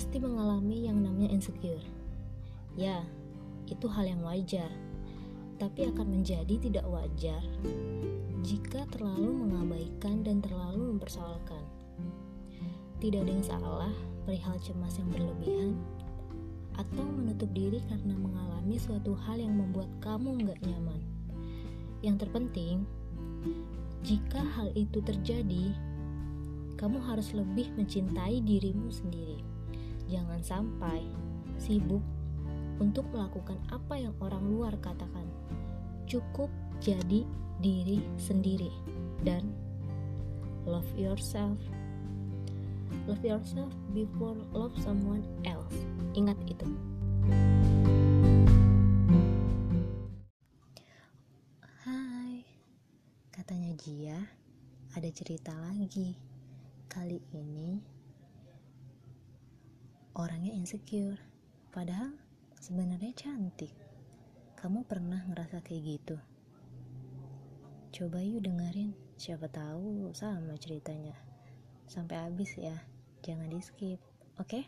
pasti mengalami yang namanya insecure. Ya, itu hal yang wajar, tapi akan menjadi tidak wajar jika terlalu mengabaikan dan terlalu mempersoalkan. Tidak ada yang salah perihal cemas yang berlebihan atau menutup diri karena mengalami suatu hal yang membuat kamu nggak nyaman. Yang terpenting, jika hal itu terjadi, kamu harus lebih mencintai dirimu sendiri. Jangan sampai sibuk untuk melakukan apa yang orang luar katakan. Cukup jadi diri sendiri dan love yourself. Love yourself before love someone else. Ingat itu. Hai, katanya Jia, ada cerita lagi. Kali ini orangnya insecure, padahal sebenarnya cantik. Kamu pernah ngerasa kayak gitu? Coba yuk dengerin, siapa tahu sama ceritanya. Sampai habis ya, jangan di skip, oke? Okay?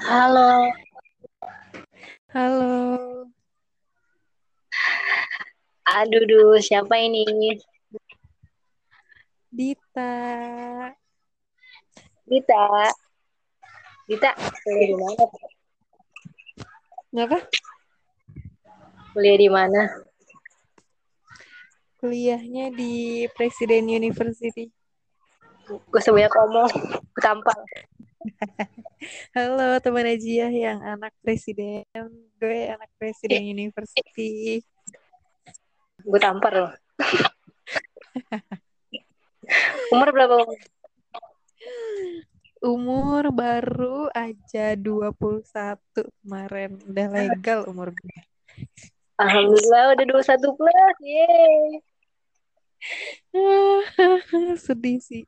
Halo. Halo. Aduh, duh, siapa ini? Dita. Dita. Dita, kuliah di mana? Kenapa? Kuliah di mana? Kuliahnya di Presiden University. Gue sebanyak ngomong, tampang. Halo teman Ajia yang anak presiden. Gue anak presiden University. Gue tampar loh. Umur berapa? Umur baru aja 21 kemarin. Udah legal umur gue. Alhamdulillah udah 21 plus. Yeay. Sedih sih.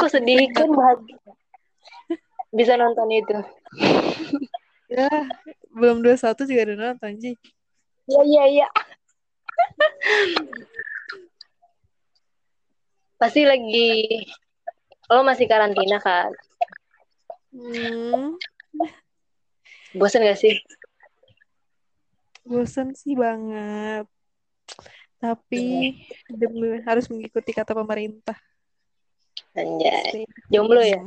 Kok sedih kan bahagia. Bisa nonton itu. Ya, belum 21 juga udah nonton, Ji. Iya, iya, iya. Pasti lagi lo masih karantina kan? Hmm, Bosan gak sih? bosan sih banget. Tapi demi harus mengikuti kata pemerintah. Anjay. Jomblo ya?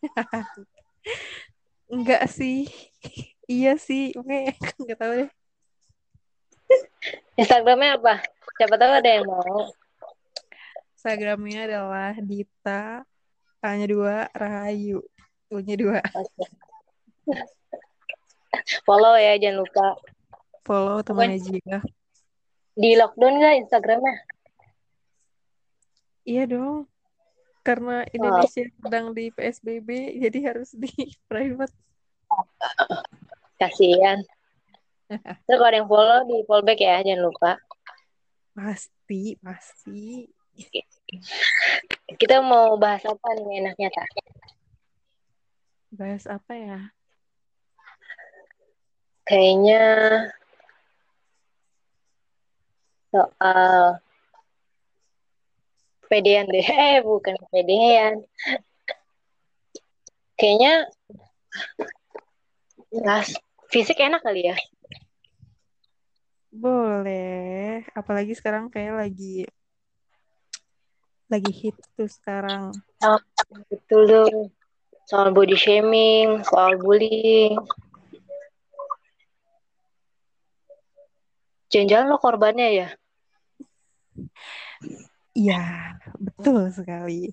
Enggak sih. Iya sih, oke, enggak tahu deh. Instagramnya apa? Siapa tahu ada yang mau. Instagramnya adalah Dita, A-nya dua, Rahayu, U-nya dua. Follow ya, jangan lupa. Follow teman aja. Di lockdown gak Instagramnya? Iya dong. Karena Indonesia sedang di PSBB, jadi harus di private. Kasian. Terus kalau ada yang follow, di follow back ya, jangan lupa. Pasti, pasti. Kita mau bahas apa nih enaknya, Tak? Bahas apa ya? Kayaknya soal pedean deh. Eh, bukan pedean. Kayaknya bahas fisik enak kali ya. Boleh. Apalagi sekarang kayak lagi lagi hit tuh sekarang. Betul tuh. Soal body shaming, soal bullying. Jangan-jangan lo korbannya ya? Iya, betul sekali.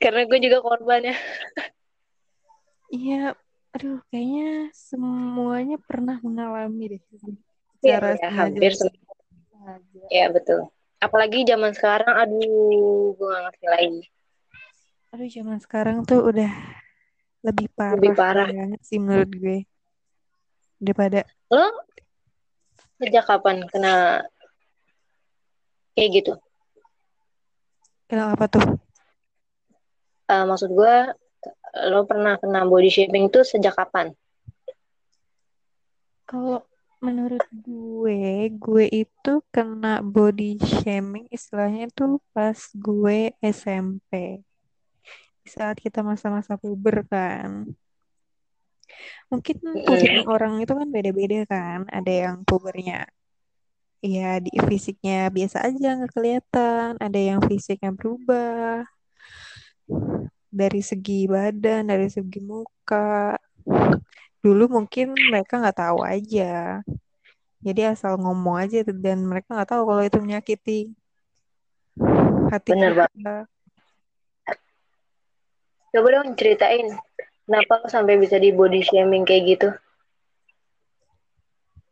Karena gue juga korbannya. Iya, aduh kayaknya semuanya pernah mengalami deh. Iya, ya, hampir semua. sengaja. Ya, betul. Apalagi zaman sekarang, aduh, gue gak ngerti lagi. Aduh, zaman sekarang tuh udah lebih parah, Lebih parah. banget sih menurut gue. Daripada Lo sejak kapan kena kayak gitu? kenal apa tuh? Eh, maksud gue, lo pernah kena body shaming itu sejak kapan? Kalau menurut gue, gue itu kena body shaming istilahnya itu pas gue SMP. Saat kita masa-masa puber kan. Mungkin pubernya orang itu kan beda-beda kan. Ada yang pubernya ya di fisiknya biasa aja nggak kelihatan. Ada yang fisiknya berubah dari segi badan, dari segi muka. Dulu mungkin mereka nggak tahu aja. Jadi asal ngomong aja dan mereka nggak tahu kalau itu menyakiti hati Bener kita. banget. Coba dong ceritain, kenapa lo sampai bisa di body shaming kayak gitu?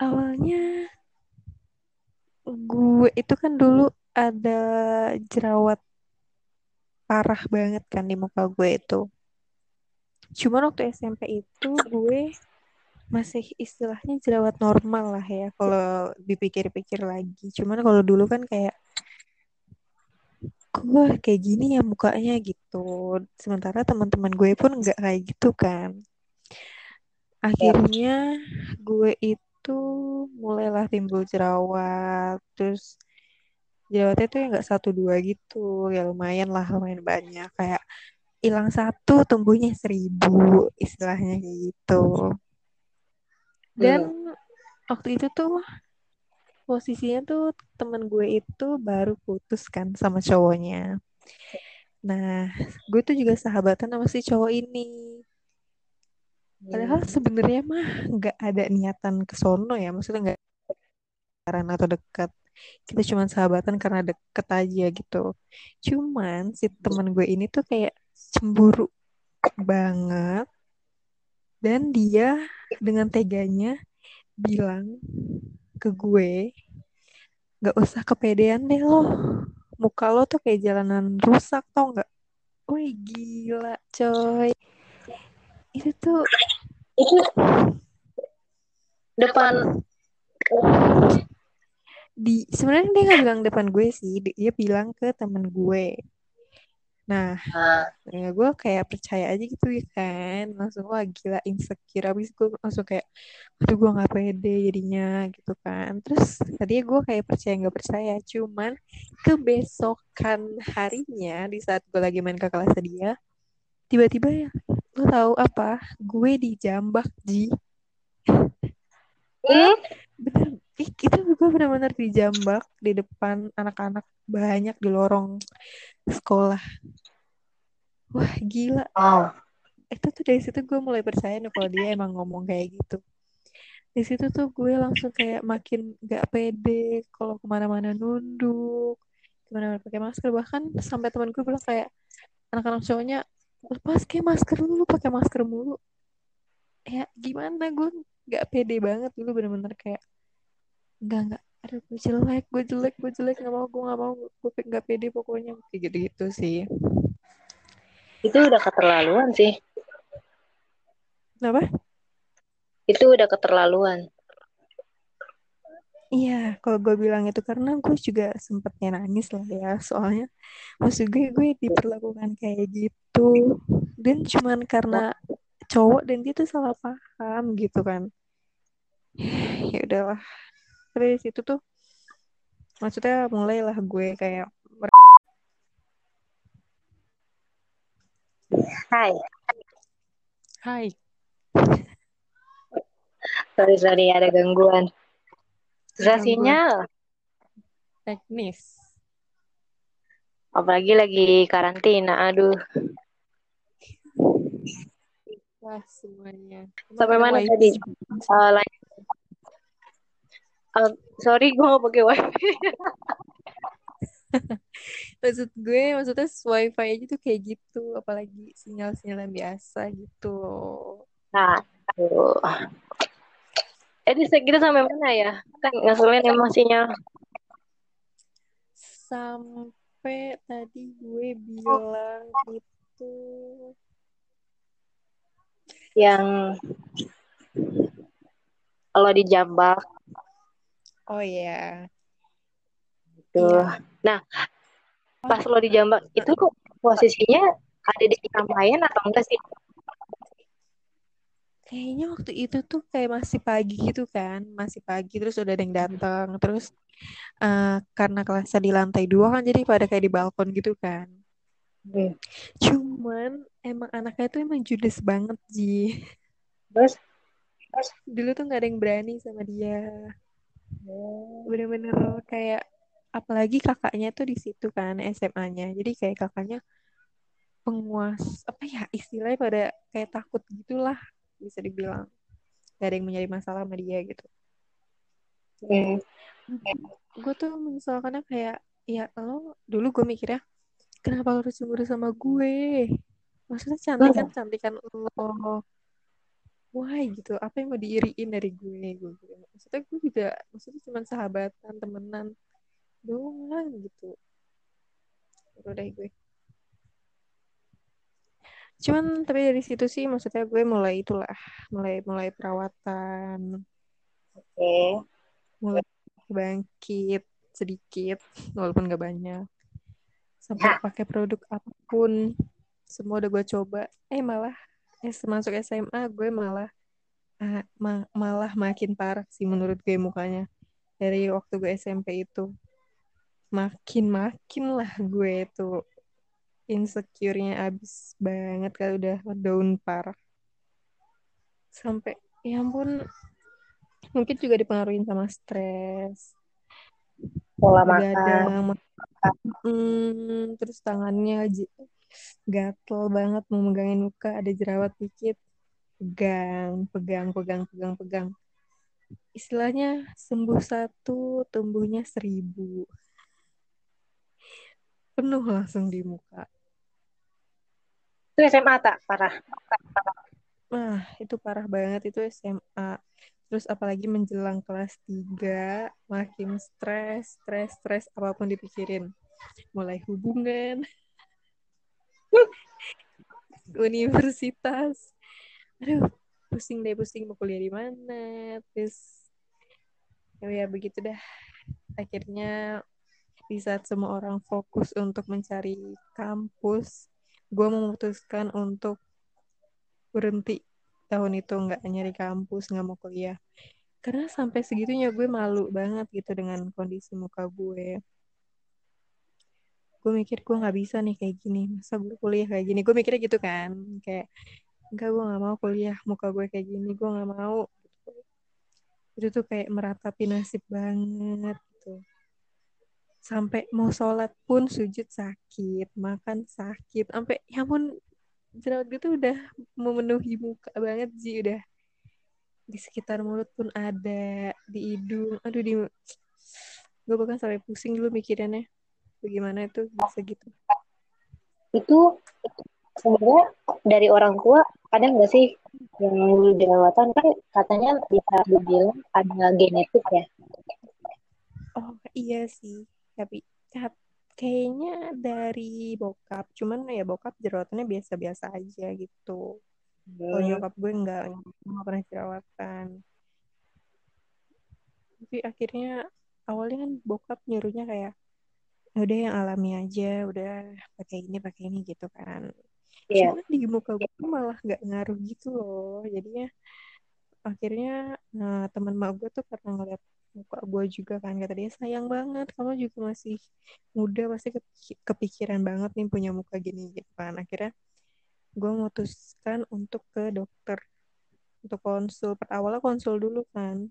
Awalnya gue itu kan dulu ada jerawat parah banget kan di muka gue itu. Cuman waktu SMP itu gue masih istilahnya jerawat normal lah ya kalau dipikir-pikir lagi. Cuman kalau dulu kan kayak gue kayak gini ya mukanya gitu. Sementara teman-teman gue pun nggak kayak gitu kan. Akhirnya gue itu mulailah timbul jerawat. Terus jerawatnya tuh ya nggak satu dua gitu. Ya lumayan lah, lumayan banyak. Kayak hilang satu tumbuhnya seribu istilahnya kayak gitu. Dan waktu itu tuh posisinya tuh temen gue itu baru putus kan sama cowoknya. Nah, gue tuh juga sahabatan sama si cowok ini. Padahal sebenarnya mah nggak ada niatan ke sono ya, maksudnya nggak pacaran atau dekat. Kita cuma sahabatan karena deket aja gitu. Cuman si temen gue ini tuh kayak cemburu banget. Dan dia dengan teganya bilang ke gue, gak usah kepedean deh lo. Muka lo tuh kayak jalanan rusak tau gak? Wih gila coy. Itu tuh Itu depan di sebenarnya dia nggak bilang depan gue sih, dia bilang ke temen gue. Nah, nah, ya gue kayak percaya aja gitu ya kan. Langsung wah gila insecure. Abis gue langsung kayak aduh gue nggak pede jadinya gitu kan. Terus tadi gue kayak percaya nggak percaya cuman kebesokan harinya di saat gue lagi main ke kelas dia tiba-tiba ya lo tahu apa? Gue dijambak ji. Hmm? bener ih, itu gue benar-benar dijambak di depan anak-anak banyak di lorong sekolah. Wah gila. Wow. itu tuh dari situ gue mulai percaya nih kalau dia emang ngomong kayak gitu. Di situ tuh gue langsung kayak makin gak pede kalau ke mana-mana nunduk ke mana-mana pakai masker. Bahkan sampai teman gue bilang kayak anak-anak cowoknya lepas kayak masker dulu pakai masker mulu. Ya gimana? Gue gak pede banget dulu bener-bener kayak enggak enggak aduh gue jelek gue jelek gue jelek. Nggak mau gue nggak mau. Gue nggak pede pokoknya. Kayak gitu gitu sih. Itu udah keterlaluan sih. Kenapa? Itu udah keterlaluan. Iya, kalau gue bilang itu karena gue juga sempetnya nangis lah ya, soalnya maksud gue gue diperlakukan kayak gitu, dan cuman karena cowok dan dia tuh salah paham gitu kan, ya udahlah, terus itu tuh maksudnya mulailah gue kayak Hai. Hai. Sorry, sorry, ada gangguan. Susah Gangguan. sinyal. teknis. Apalagi lagi karantina. Aduh. Wah semuanya. Sampai mana tadi? Uh, lanjut. Uh, sorry, gue gak pakai wifi. Maksud gue, maksudnya wifi aja tuh kayak gitu, apalagi sinyal-sinyal yang biasa gitu. Nah, aduh. Eh, di kita sampai mana ya? Kan ngasulin emang sinyal. Sampai tadi gue bilang itu Yang kalau dijambak oh ya. gitu. Nah, pas lo dijambak itu kok posisinya ada di keramaian atau enggak sih? kayaknya waktu itu tuh kayak masih pagi gitu kan masih pagi terus udah ada yang datang terus uh, karena kelasnya di lantai dua kan jadi pada kayak di balkon gitu kan Hmm. cuman emang anaknya tuh emang judes banget Ji Terus? dulu tuh nggak ada yang berani sama dia. Bener-bener kayak apalagi kakaknya tuh di situ kan SMA-nya jadi kayak kakaknya penguas apa ya istilahnya pada kayak takut gitulah bisa dibilang. Gak ada yang menjadi masalah sama dia gitu. Hmm. gue tuh menyesalkannya kayak ya lo dulu gue mikirnya kenapa lo harus cemburu sama gue? Maksudnya cantik kan cantikan lo why gitu apa yang mau diiriin dari gue gue bilang. maksudnya gue juga maksudnya cuma sahabatan temenan doang gitu udah gue cuman tapi dari situ sih maksudnya gue mulai itulah mulai mulai perawatan Oke. mulai bangkit sedikit walaupun gak banyak sampai Ya. pakai produk apa pun semua udah gue coba eh malah masuk SMA gue malah ah, ma- malah makin parah sih menurut gue mukanya. Dari waktu gue SMP itu. Makin makin lah gue tuh insecure-nya abis banget kalau udah down parah. Sampai ya ampun mungkin juga dipengaruhi sama stres. Pola makan. begadang Hmm, terus tangannya gatel banget mau megangin muka ada jerawat dikit. Pegang pegang pegang pegang pegang. Istilahnya sembuh satu tumbuhnya seribu. Penuh langsung di muka. Itu SMA tak parah. nah itu parah banget itu SMA terus apalagi menjelang kelas 3 makin stres stres stres apa pun dipikirin. Mulai hubungan universitas. Aduh pusing deh pusing. Mau kuliah di mana? Terus ya, ya begitu dah. Akhirnya di saat semua orang fokus untuk mencari kampus gue memutuskan untuk berhenti tahun itu nggak nyari kampus nggak mau kuliah. Karena sampai segitunya gue malu banget gitu dengan kondisi muka gue gue mikir gue nggak bisa nih kayak gini masa gue kuliah kayak gini. Gue mikirnya gitu kan kayak enggak gue nggak mau kuliah muka gue kayak gini gue nggak mau. Itu tuh kayak meratapi nasib banget gitu. Sampai mau sholat pun sujud sakit makan sakit sampai ya pun jerawat gue tuh udah memenuhi muka banget sih udah di sekitar mulut pun ada di hidung aduh di gue bahkan sampai pusing dulu mikirannya bagaimana itu bisa gitu? Itu sebenarnya dari orang tua ada nggak sih yang jerawatan kan katanya bisa dibilang ada genetik ya. oh iya sih. Tapi kayaknya dari bokap cuman ya bokap jerawatannya biasa-biasa aja gitu. Kalau Hmm. nyokap gue nggak nggak pernah jerawatan. Tapi akhirnya awalnya kan bokap nyuruhnya kayak udah yang alami aja udah pakai ini pakai ini gitu kan. Iya. cuma di muka gue tuh malah nggak ngaruh gitu loh. Jadinya akhirnya nah, teman mak gue tuh karena ngeliat muka gue juga kan. Kata dia sayang banget kamu juga masih muda pasti kepik- kepikiran banget nih punya muka gini gitu kan. Akhirnya gue memutuskan untuk ke dokter untuk konsul. Awalnya konsul dulu kan.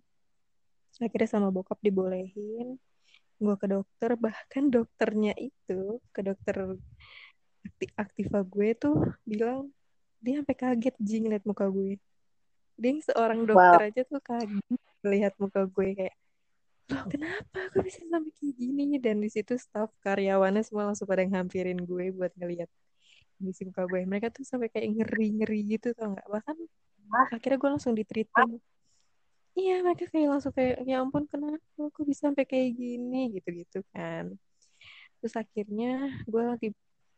Akhirnya sama bokap dibolehin gue ke dokter bahkan dokternya itu ke dokter akti- aktiva gue tuh bilang dia sampai kaget jing liat muka gue. Dia yang seorang dokter aja tuh kaget melihat muka gue kayak loh kenapa gue bisa sampai kayak gini? Dan di situ staff karyawannya semua langsung pada ngampirin gue buat ngelihat kondisi muka gue. Mereka tuh sampai kayak ngeri ngeri gitu tau nggak? Bahkan akhirnya gue langsung di treatment iya mereka kayak langsung kayak ya ampun kenapa kok bisa sampai kayak gini? Gitu gitu kan. Terus akhirnya gue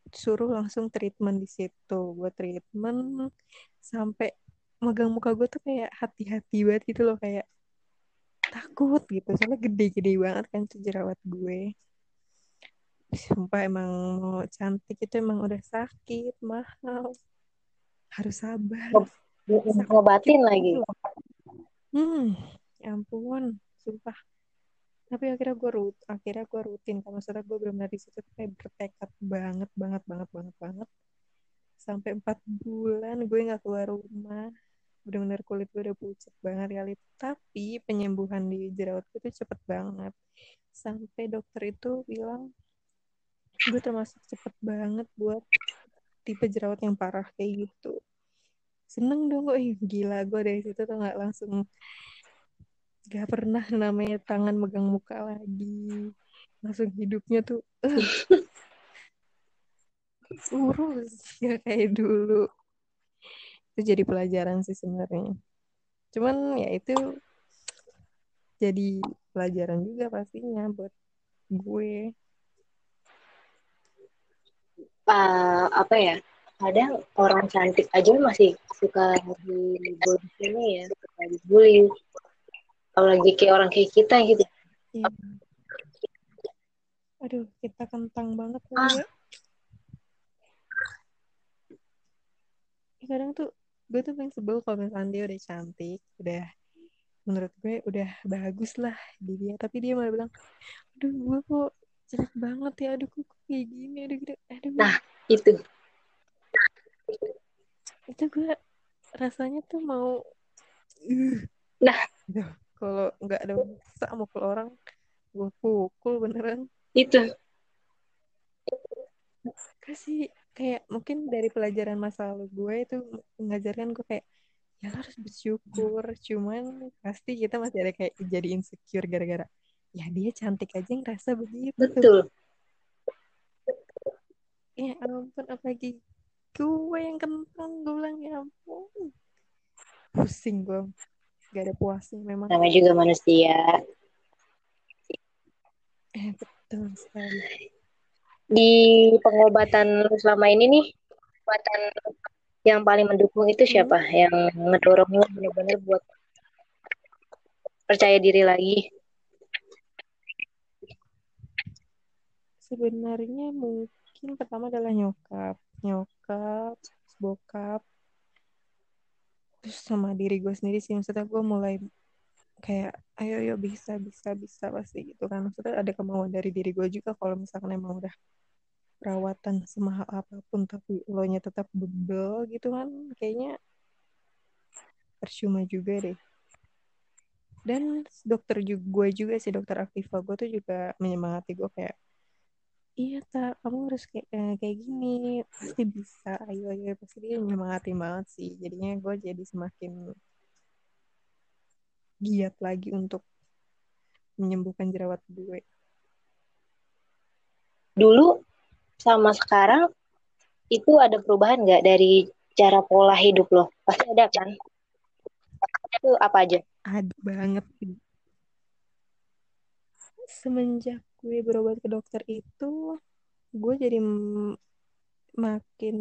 disuruh langsung treatment di situ. Gue treatment sampai megang muka gue tuh kayak hati-hati banget gitu loh kayak takut gitu. Soalnya gede-gede banget kan tuh jerawat gue. Sumpah emang mau cantik itu emang udah sakit mahal. Harus sabar. Ngobatin lagi hmm ya ampun sumpah. Tapi akhirnya gue rut akhirnya gue rutin kalau maksudnya gue benar-benar di situ kayak bertekad banget banget banget banget banget. Sampai empat bulan gue nggak keluar rumah. Benar-benar kulit gue udah pucat banget kali. Tapi penyembuhan di jerawat itu cepet banget. Sampai dokter itu bilang gue termasuk cepet banget buat tipe jerawat yang parah kayak gitu seneng dong gue gila gue dari situ tuh nggak langsung gak pernah namanya tangan megang muka lagi. Langsung hidupnya tuh uh, urus ya kayak dulu. Itu jadi pelajaran sih sebenarnya. Cuman ya itu jadi pelajaran juga pastinya buat gue. Uh, apa ya kadang orang cantik aja masih suka di sini ya suka dibully. Apalagi kayak orang kayak kita gitu. Iya. aduh kita kentang banget ah. ya kadang tuh gue tuh pengen sebel kalau misalnya dia udah cantik udah menurut gue udah bagus lah di dia. Tapi dia malah bilang aduh gue kok jelek banget ya aduh kok kayak gini aduh gitu. Aduh. Nah itu itu gue rasanya tuh mau nah. Kalau nggak ada sama ke orang gue pukul beneran. Itu. Kasih kayak mungkin dari pelajaran masa lalu gue itu mengajarkan gue kayak ya lo harus bersyukur cuman pasti kita masih ada kayak jadi insecure gara-gara ya dia cantik aja ngerasa begitu. Betul. Ya ampun apalagi gue yang kentang. Gue bilang ya ampun. Pusing gue. Gak ada puasnya memang. Namanya juga manusia. Eh betul sekali. Di pengobatan selama ini nih pengobatan yang paling mendukung itu siapa? Hmm. yang ngedorong lo benar-benar buat percaya diri lagi? Sebenarnya mungkin pertama adalah nyokap nyokap bokap. Terus sama diri gue sendiri sih maksudnya gue mulai kayak ayo ayo bisa bisa bisa pasti gitu kan. Maksudnya ada kemauan dari diri gue juga kalau misalkan emang udah perawatan semahal apa pun tapi lo nya tetap bebel gitu kan kayaknya percuma juga deh. Dan dokter gue juga sih dokter Aktiva gue tuh juga menyemangati gue kayak iya tak kamu harus kayak eh, kayak gini pasti bisa ayo ayo pasti dia menyemangati banget sih jadinya gue jadi semakin giat lagi untuk menyembuhkan jerawat gue dulu sama sekarang itu ada perubahan nggak dari cara pola hidup lo? Pasti ada kan? Itu apa aja? Ada banget. Semenjak gue berobat ke dokter itu, gue jadi makin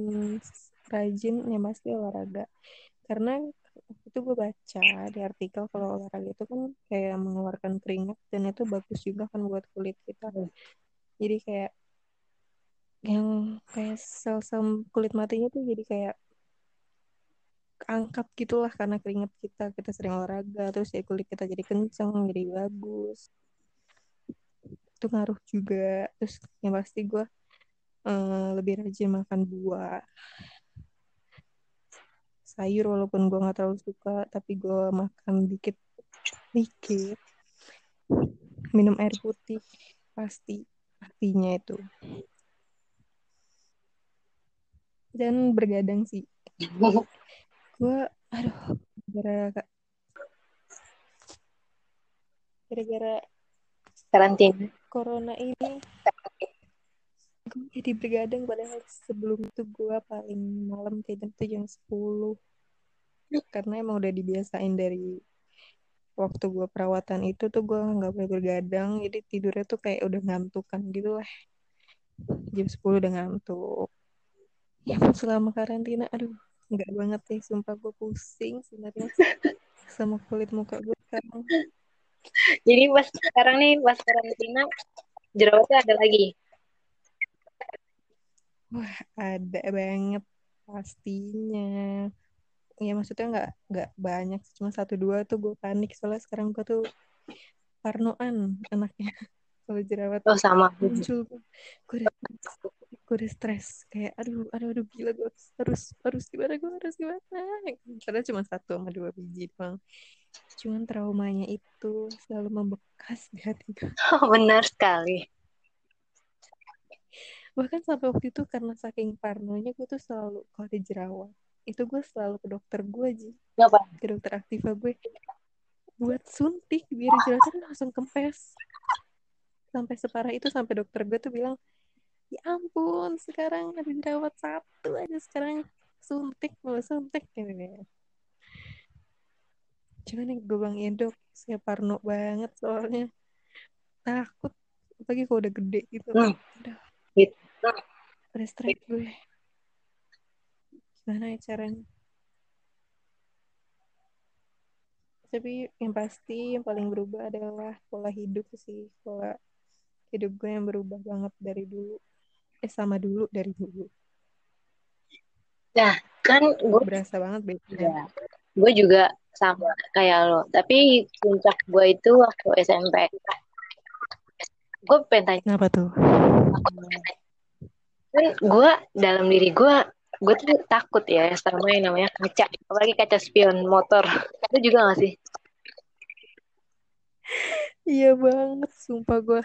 rajin ya pasti olahraga. Karena itu gue baca di artikel kalau olahraga itu kan kayak mengeluarkan keringat dan itu bagus juga kan buat kulit kita. Jadi kayak yang kayak sel-sel kulit matinya tuh jadi kayak angkat gitulah karena keringat kita kita sering olahraga terus ya kulit kita jadi kenceng jadi bagus itu ngaruh juga. Terus yang pasti gue uh, lebih rajin makan buah. Sayur walaupun gue nggak terlalu suka tapi gue makan dikit dikit. Minum air putih pasti pastinya itu. Dan bergadang sih. Gue aduh gara-gara gara-gara karantina corona ini gue jadi bergadang padahal sebelum itu gue paling malam kayak jam jam sepuluh. Karena emang udah dibiasain dari waktu gue perawatan itu tuh gue nggak boleh bergadang jadi tidurnya tuh kayak udah ngantukan gitu lah. Jam 10 udah ngantuk. Ya selama karantina aduh nggak banget deh sumpah gue pusing sebenarnya sama kulit muka gue sekarang jadi pas sekarang nih pas karantina jerawatnya ada lagi. Wah ada banget pastinya. Ya maksudnya nggak nggak banyak cuma satu dua tuh gue panik. Soalnya sekarang gue tuh parnoan anaknya. Kalau jerawat Oh sama. muncul gue udah gue udah stres. Kayak aduh aduh aduh gila gue harus harus gimana gue harus gimana? Padahal cuma satu sama dua biji doang cuman traumanya itu selalu membekas di hati gue Oh, benar sekali. bahkan sampai waktu itu karena saking parnonya gue tuh selalu kalau ada jerawat itu gue selalu ke dokter gue aja Ngapa? ke dokter aktiva gue. Buat suntik biar jerawatnya langsung kempes. Sampai separah itu sampai dokter gue tuh bilang ya ampun sekarang ada jerawat satu aja sekarang suntik mau suntik. Ini gue bilang ya dok saya parno banget soalnya. Takut apalagi kalau udah gede gitu. Hmm. udah udah gue. Gimana ya caranya? Tapi yang pasti yang paling berubah adalah pola hidup sih. Pola hidup gue yang berubah banget dari dulu. Eh sama dulu dari dulu. Kan gue berasa banget bedanya ya, gue juga sama kayak lo. Tapi puncak gue itu waktu SMP. Gue pengen tanya, kenapa tuh kan gue dalam diri gue, gue tuh takut ya sama yang namanya kaca. Apalagi kaca spion motor. Itu juga gak sih? iya banget sumpah gue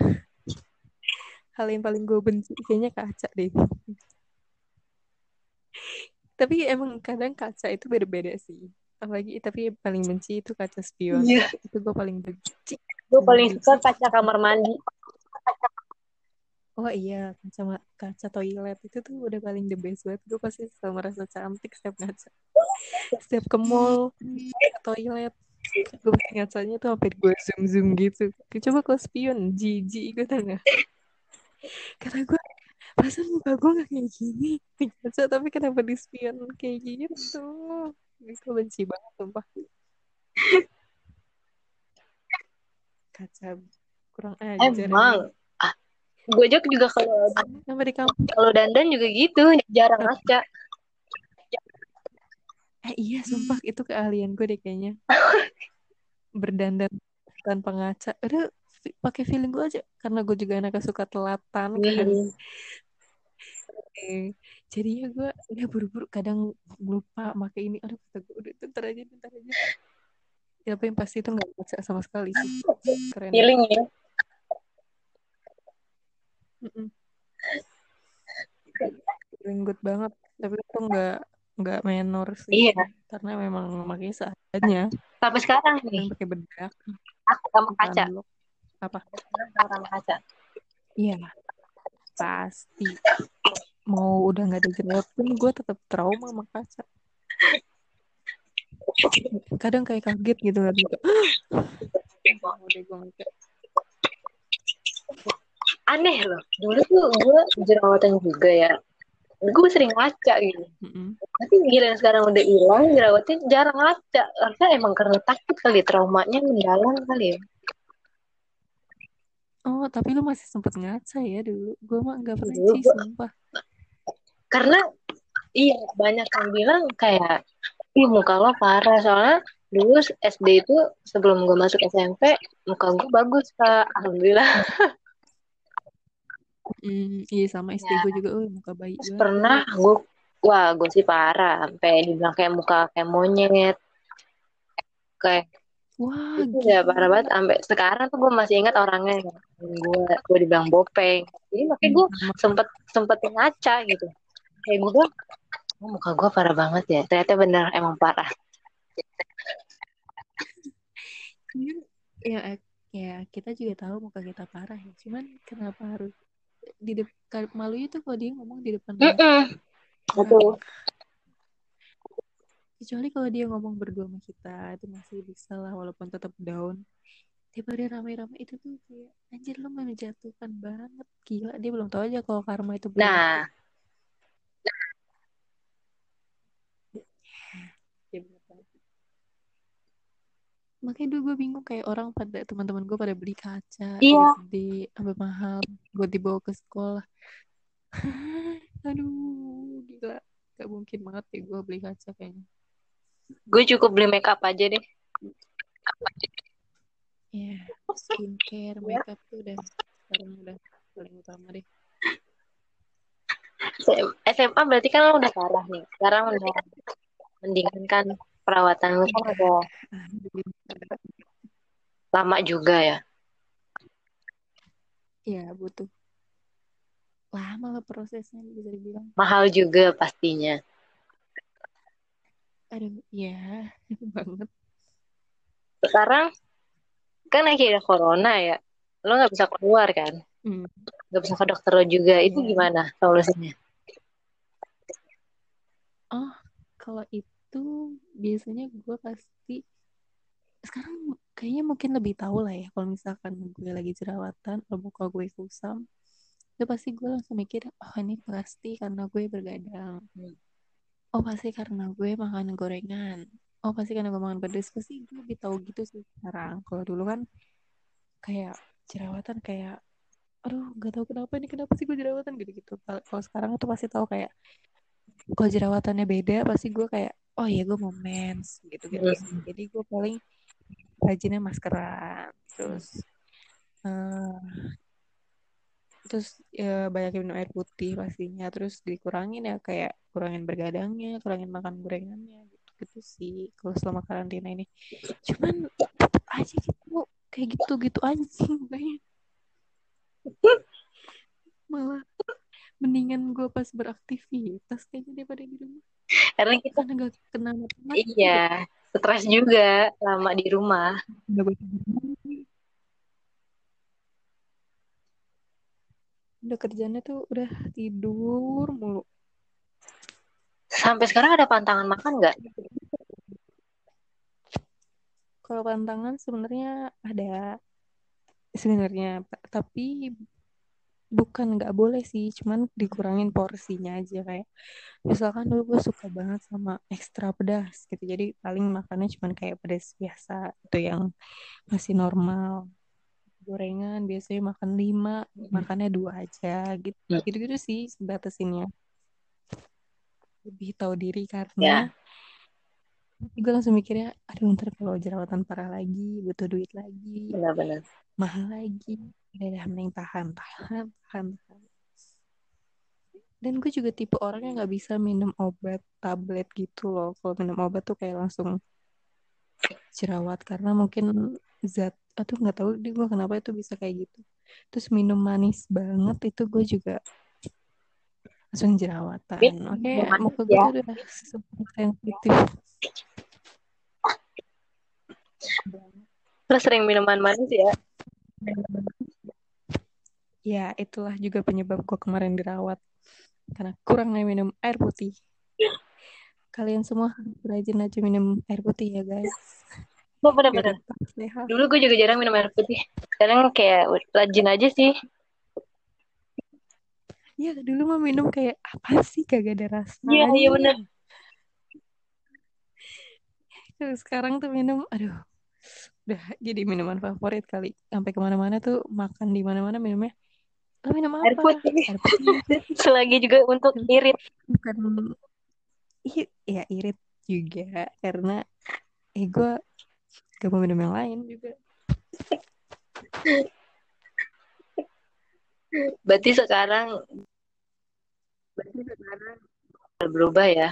hal yang paling gue benci kayaknya kaca deh tapi emang kadang kaca itu beda-beda sih apalagi tapi paling benci itu kaca spion. Iya. itu gue paling benci. Gue paling suka kaca kamar mandi. oh iya kaca kaca toilet. Itu tuh udah paling the best banget. Gue pasti selalu merasa cantik setiap ngaca setiap ke mall ke toilet. Gue pasti ngacanya tuh sampai gue zoom zoom gitu. Coba kalau spion jijik gue tau gak karena gue perasaan muka gue gak kayak gini? Di kaca tapi kenapa di spion kayak gitu gue benci banget sumpah. Kaca kurang ajar Emang. Ah, gue juga juga kalau di kampung. kalau dandan juga gitu, jarang ngaca. Eh iya sumpah. Itu keahlian gue deh kayaknya. Berdandan tanpa ngaca. Udah fi- pakai feeling gue aja. Karena gue juga anaknya suka telatan kan Eh, jadinya gue udah buru-buru kadang lupa pakai ini. Aduh kata gue udah bentar aja bentar aja. Ya apa yang pasti itu nggak ngaca sama sekali sih. Keren. Feeling ya. Mm-mm. feeling good banget. Tapi itu nggak nggak menor sih. Iya. karena memang makanya seadanya. Sampai sekarang nih, pakai bedak. Aku sama kaca. apa? Sama kaca. Iya, pasti. Mau udah nggak ada jerawat pun gue tetap trauma sama kaca. Kadang kayak kaget gitu kan. Ngecek. Aneh loh. Dulu tuh gue jerawatan juga ya. Gue sering ngaca gitu. Mm-mm. Tapi gila sekarang udah hilang jerawatnya jarang ngaca. Karena emang karena takut kali traumanya mendalam kali ya. Oh, tapi lu masih sempet ngaca ya dulu. Gue mah nggak pernah Dulu sih, sumpah. Karena iya banyak yang bilang kayak ih muka lo parah. Soalnya dulu SD itu sebelum gue masuk SMP muka gue bagus kak. Alhamdulillah. Mm, iya sama SD gue juga, oh muka bayi Terus pernah gue wah gue sih parah sampai dibilang kayak muka kayak monyet. Kayak Wah, itu udah gila. parah banget sampai sekarang tuh gue masih ingat orangnya gue gue dibilang bopeng. Jadi makanya gue Sama. sempet sempet ngaca gitu kayak gue bilang oh, muka gue parah banget ya. Ternyata bener emang parah. Cuman, ya, eh, ya kita juga tahu muka kita parah ya. Cuman kenapa harus di depan malu itu kalau dia ngomong di depan orang. Mm-mm. betul. Kecuali kalau dia ngomong berdua sama kita itu masih bisa lah walaupun tetap down. Daripada ramai-ramai itu tuh kayak anjir lo menjatuhkan banget. Gila dia belum tahu aja kalau karma itu berlaku nah Dia bener banget. Makanya dulu gue bingung kayak orang pada teman-teman gue pada beli kaca Iya. gede sampai mahal buat dibawa ke sekolah. Aduh gila. Gak mungkin banget ya gue beli kaca kayaknya. Gue cukup beli make up aja deh. Ya skincare makeup tuh udah sekarang udah paling utama deh. SMA berarti kan lo udah parah nih. Sekarang udah mendingan kan perawatan lu kan udah lama juga ya? Ya butuh lama lah prosesnya bisa dibilang. Mahal juga pastinya. Aduh ya banget. Sekarang kan lagi ada corona ya lo nggak bisa keluar kan? Hmm. nggak bisa ke dokter lo juga itu Iya. gimana solusinya? Oh kalau itu biasanya gue pasti sekarang kayaknya mungkin lebih tahu lah ya kalau misalkan gue lagi jerawatan atau muka gue kusam itu pasti gue langsung mikir oh ini pasti karena gue bergadang. Hmm. oh pasti karena gue makan gorengan. Oh pasti karena gue makan pedas pasti gue lebih tahu gitu sih sekarang. Kalau dulu kan kayak jerawatan kayak aduh gak tahu kenapa ini kenapa sih gue jerawatan? Gitu gitu kalau sekarang tuh pasti tahu kayak kalau jerawatannya beda? Pasti gue kayak oh iya gue mau mens gitu gitu sih. Jadi gue paling rajinnya maskeran terus eh, terus ya banyak minum air putih pastinya. Terus dikurangin ya kayak kurangin bergadangnya kurangin makan gorengannya gitu gitu sih kalau selama karantina ini. Cuman tetep aja gitu kayak gitu gitu aja sih kayaknya malah mendingan gue pas beraktivitas kayaknya daripada di rumah karena kita karena gak kena iya stres juga lama di rumah. Udah kerjanya tuh udah tidur mulu. Sampai sekarang ada pantangan makan nggak? Kalau pantangan sebenarnya ada. Sebenarnya tapi bukan nggak boleh sih cuman dikurangin porsinya aja kayak misalkan dulu gue suka banget sama ekstra pedas gitu jadi paling makannya cuman kayak pedas biasa itu yang masih normal. Gorengan biasanya makan lima makannya dua aja gitu Hmm. gitu gitu sih batasinnya. Lebih tahu diri karena gue langsung mikirnya aduh ntar kalau jerawatan parah lagi butuh duit lagi. Benar-benar mahal lagi. Udah dah mending tahan tahan tahan tahan. Dan gue juga tipe orang yang nggak bisa minum obat tablet gitu loh. Kalau minum obat tuh kayak langsung jerawat. Karena mungkin zat atau nggak tahu deh gue kenapa itu bisa kayak gitu. Terus minum manis banget itu gue juga langsung jerawatan. Tapi oke minum manis muka gue ya. udah super sensitif. Lo sering minuman manis ya ya itulah juga penyebab gue kemarin dirawat. Karena kurangnya minum air putih. Kalian semua rajin aja minum air putih ya guys. Tetap sehat. dulu gue juga jarang minum air putih. Sekarang kayak rajin aja sih. Ya dulu mah minum kayak apa sih? Kagak ada iya iya rasanya benar Terus sekarang tuh minum aduh udah jadi minuman favorit kali. Sampai ke mana-mana tuh makan di mana-mana minumnya. Lo minum air apa putih. Air putih. Selagi juga untuk irit. bukan i- ya irit juga. Karena eh gue gak mau minum yang lain juga. Berarti sekarang berarti sekarang berubah ya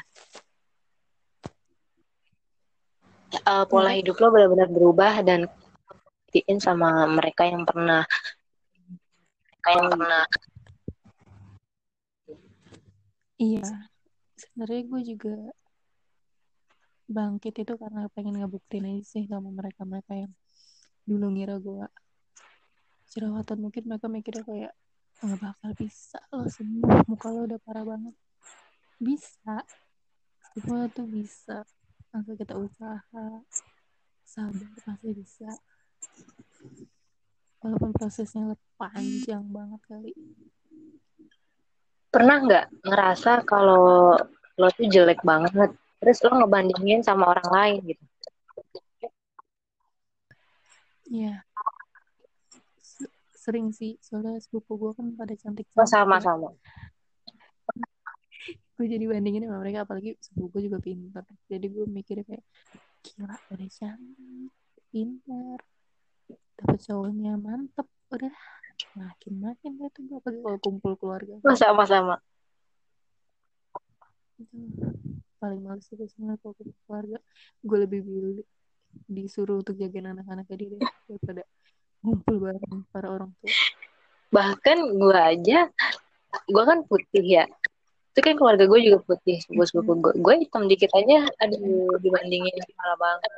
Eh, pola Kenapa? hidup lo benar-benar berubah dan bikin sama mereka yang pernah. Mereka yang pernah. Iya, sebenarnya gue juga bangkit itu karena pengen ngebuktiin aja sih sama mereka-mereka yang dulu ngira gue jerawatan. Mungkin mereka mikirnya kayak nggak bakal bisa lo sembuh. Muka lo udah parah banget. Bisa. Semua tuh bisa asal kita usaha. Sabar pasti bisa. Walaupun prosesnya panjang banget kali. Pernah nggak ngerasa kalau lo tuh jelek banget terus lo ngebandingin sama orang lain gitu? Iya. Sering sih soalnya sepupu gue kan pada oh cantik-cantik. Ya sama-sama gue jadi bandingin sama mereka apalagi sepupu gue juga pintar jadi gue mikirnya kayak gila udah cantik pintar dapet cowoknya mantep udah makin makin deh tuh gue apalagi kalau kumpul keluarga sama-sama. itu paling males itu sebenarnya kalau kumpul keluarga gue lebih pilih disuruh untuk jagain anak-anaknya dia deh daripada ngumpul bareng para orang tua Bahkan gue aja, gue kan putih ya. Itu kan keluarga gue juga putih, sepupu-sepupu gue. Gue hitam dikit aja, aduh dibandingin malah banget.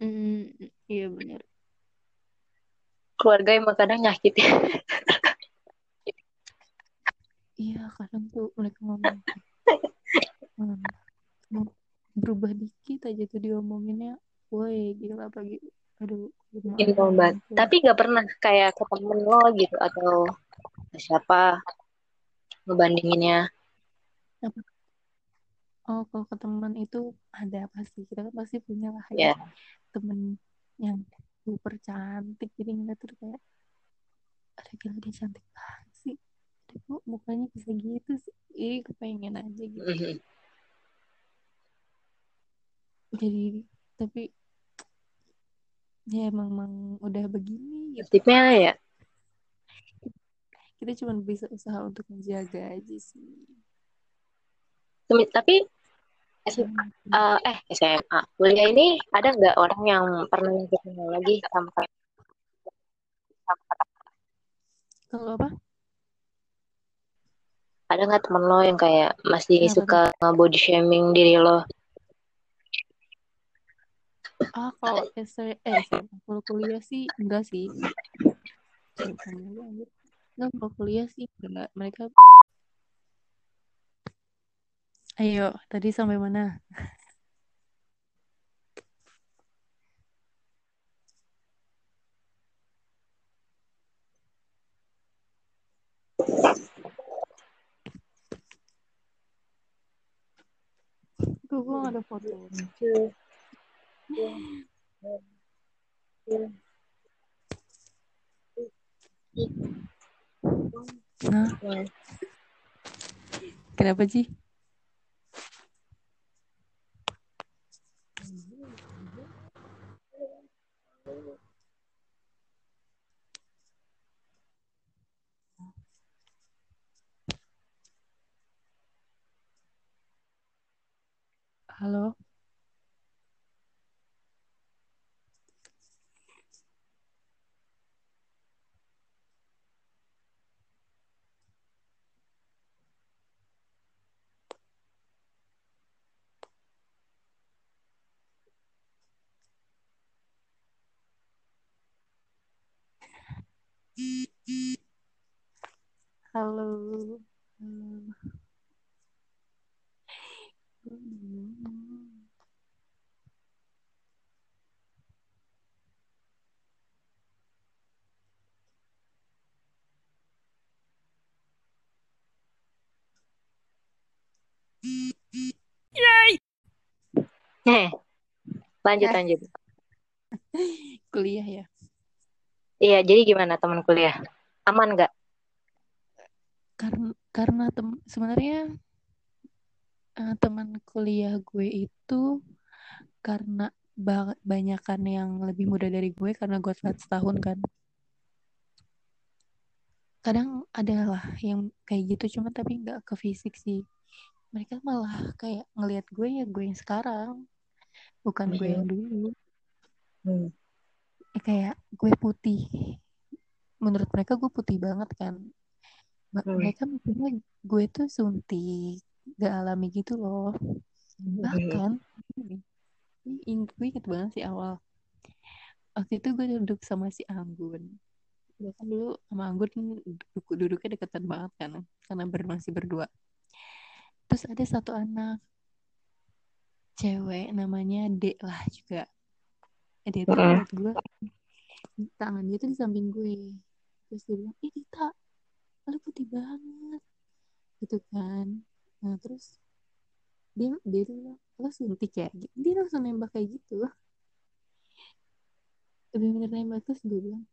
hmm iya benar Keluarga emang kadang nyakitin. iya kadang tuh mereka ngomong hmm, mau berubah dikit aja tuh diomonginnya woi gila pagi aduh gimana Ini banget. gitu. Tapi gak pernah kayak ke temen lo gitu, atau ke siapa ngebandinginnya. oh kalau ke teman itu ada pasti. Kita kan pasti punya lah Ya, ya temen yang super cantik. Jadi ngeliat tuh kayak ada gila dia cantik banget sih. Ada kok mukanya bisa gitu sih. Ih kepengen aja gitu. Mhm. jadi tapi ya emang, emang udah begini gitu. Tipnya ya, kita cuma bisa usaha untuk menjaga aja sih. Tapi S- eh, eh SMA, kuliah ini ada nggak orang yang pernah nyakitin lo lagi sama kayak kalau apa? Ada nggak temen lo yang kayak masih Kenapa suka nge-body shaming diri lo? ah kalau SMP eh SMA. kalau kuliah sih enggak sih Enggak kalau kuliah sih enggak mereka ayo tadi sampai mana? Tuh gue gak ada foto nah kenapa sih halo halo halo Eh, lanjut Eh. lanjut. kuliah ya Iya, jadi gimana teman kuliah? Aman nggak? karena karena tem sebenarnya eh, teman kuliah gue itu karena ba- banyakan yang lebih muda dari gue karena gue telat setahun kan kadang ada lah yang kayak gitu cuma tapi nggak ke fisik sih mereka malah kayak ngelihat gue ya gue yang sekarang bukan gue yang dulu Hmm. Eh, kayak gue putih. Menurut mereka gue putih banget kan. Hmm. mereka mikirnya gue tuh suntik gak alami gitu loh. Bahkan ini gue inget banget sih awal. Waktu itu gue duduk sama si Anggun. Gue kan dulu sama Anggun duduk, duduknya deketan banget kan karena ber, masih berdua. Terus ada satu anak cewek namanya Dek lah juga dia tuh ngeliat gue tangan dia tuh di samping gue. Terus dia bilang ih Dita lu putih banget. Gitu kan. Nah terus dia dia tuh bilang lo suntik ya? Dia langsung nembak kayak gitu. Bener-bener nembak terus gue bilang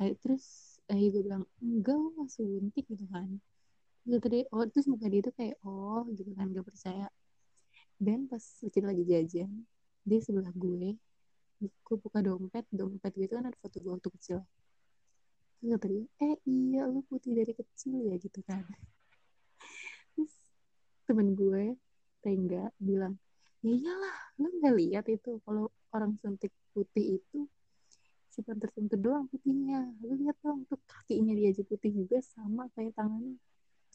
ayo terus ayo gue bilang enggak lo gak suntik gitu kan. Terus tadi oh terus muka dia tuh kayak oh gitu kan gak percaya. Dan pas kita lagi jajan dia sebelah gue gue buka dompet dompet gitu kan ada foto gue waktu kecil. Terus dia eh iya lu putih dari kecil ya gitu kan. Terus temen gue tengga bilang ya iyalah lu nggak lihat itu kalau orang suntik putih itu cuma tersentuh doang putihnya. Lu lihat dong tuh kakinya dia aja putih juga sama kayak tangannya.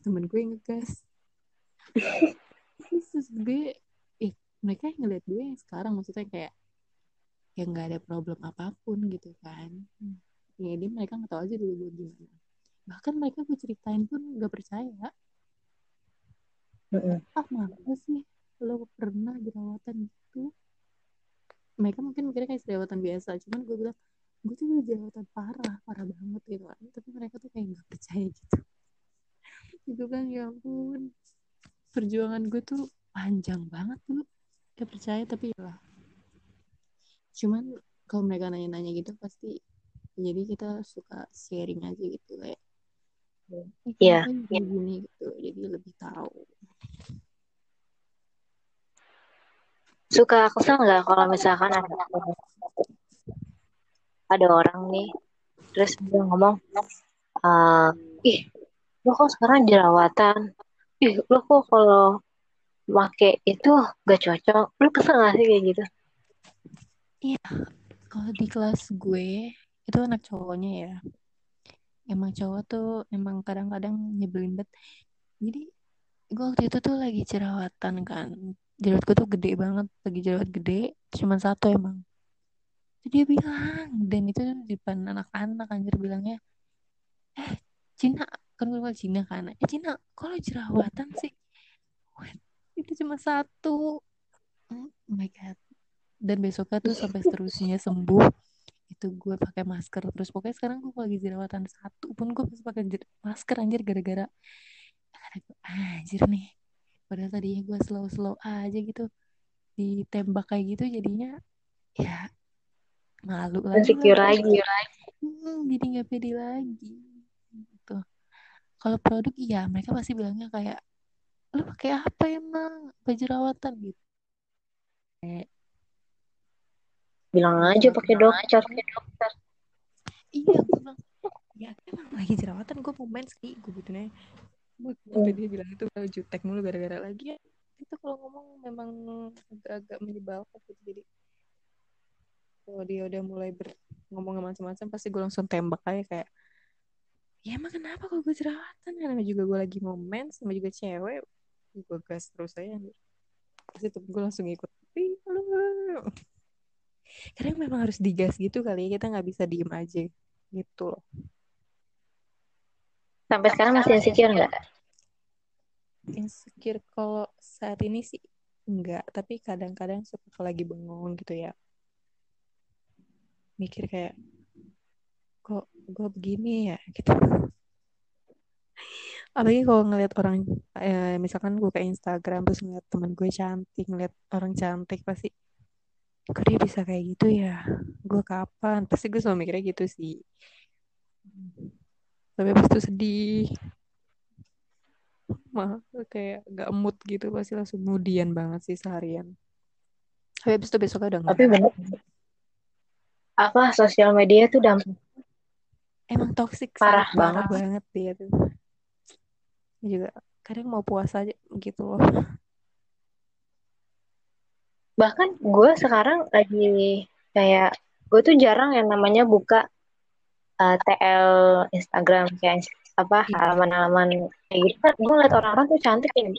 Temen gue ngegas. Terus gue eh mereka yang ngeliat gue yang sekarang maksudnya kayak ya nggak ada problem apa pun gitu kan. Ya dia mereka nggak tahu aja dulu gue gimana. Bahkan mereka gue ceritain pun nggak percaya. Mm-mm. ah masa sih lo pernah jerawatan gitu? Mereka mungkin mikirnya kayak jerawatan biasa cuman gue bilang gue tuh jerawatan parah parah banget gitu kan. Tapi mereka tuh kayak nggak percaya gitu. Itu kan ya ampun. Perjuangan gue tuh panjang banget dulu gak percaya tapi ya lah cuman kalau mereka nanya-nanya gitu pasti jadi kita suka sharing aja gitu kayak "Eh, Iya. kenapa ya gini gitu jadi lebih tahu Suka kesel nggak kalau misalkan ada ada orang nih, terus dia ngomong, eh, ih, lo kok sekarang jerawatan? Ih, lo kok kalau make itu gak cocok? Lo kesel gak sih kayak gitu? Iya, kalau di kelas gue itu anak cowoknya ya. Emang cowok tuh emang kadang-kadang nyebelin banget. Jadi gue waktu itu tuh lagi jerawatan kan. Jerawat gue tuh gede banget, lagi jerawat gede, cuman satu emang. Terus dia bilang, dan itu di depan anak-anak anjir bilangnya, eh Cina, kan gue bilang Cina kan, eh Cina, kalau jerawatan sih, itu cuma satu. Oh my god. Dan besoknya tuh sampai seterusnya sembuh itu gue pakai masker. Terus pokoknya sekarang gue lagi jerawatan satu pun gue masih pakai masker anjir gara-gara gara gue anjir nih. Padahal tadinya gue slow slow aja gitu ditembak kayak gitu jadinya ya malu lagi Insecure lah. lagi. Hmm, jadi nggak pede lagi gitu. Kalau produk iya mereka pasti bilangnya kayak lu pakai apa emang? Apa jerawatan? Gitu. Kayak Bilang aja pakai dokter. iya gue bilang ya emang lagi jerawatan gue mau mens gue gitu nih sampai dia bilang itu "Kalau jutek mulu gara-gara lagi ya? Itu kalau ngomong memang agak-agak menyebalkan gitu jadi kalau dia udah mulai ber ngomong macam-macam pasti gue langsung tembak aja kayak ya emang kenapa kalau gue jerawatan? Namanya juga gue lagi mau mens sama juga cewek. Gue gas terus aja itu gue langsung ikut lu, karena memang harus digas gitu kali ya kita nggak bisa diem aja gitu loh. Sampai sekarang masih insecure nggak? insecure kalau saat ini sih enggak tapi kadang-kadang suka kalau lagi bengong gitu ya. Mikir kayak kok gue begini ya? Gitu. Apalagi kalau ngeliat orang eh, misalkan gue ke Instagram terus ngeliat teman gue cantik ngeliat orang cantik pasti kok dia bisa kayak gitu ya? Gue kapan? Pasti gue selalu mikirnya gitu sih. Tapi habis itu sedih. Mah kayak gak mood gitu pasti langsung moodian banget sih seharian. Tapi habis itu besoknya udah Tapi bener. Apa sosial media tuh dampak? Emang toxic Parah sangat parah banget. banget dia tuh. Juga kadang mau puasa aja gitu loh bahkan gue sekarang lagi kayak gue tuh jarang yang namanya buka uh, TL Instagram kayak apa Iya. halaman-halaman kayak gitu. Kan gue ngeliat orang-orang tuh cantik ya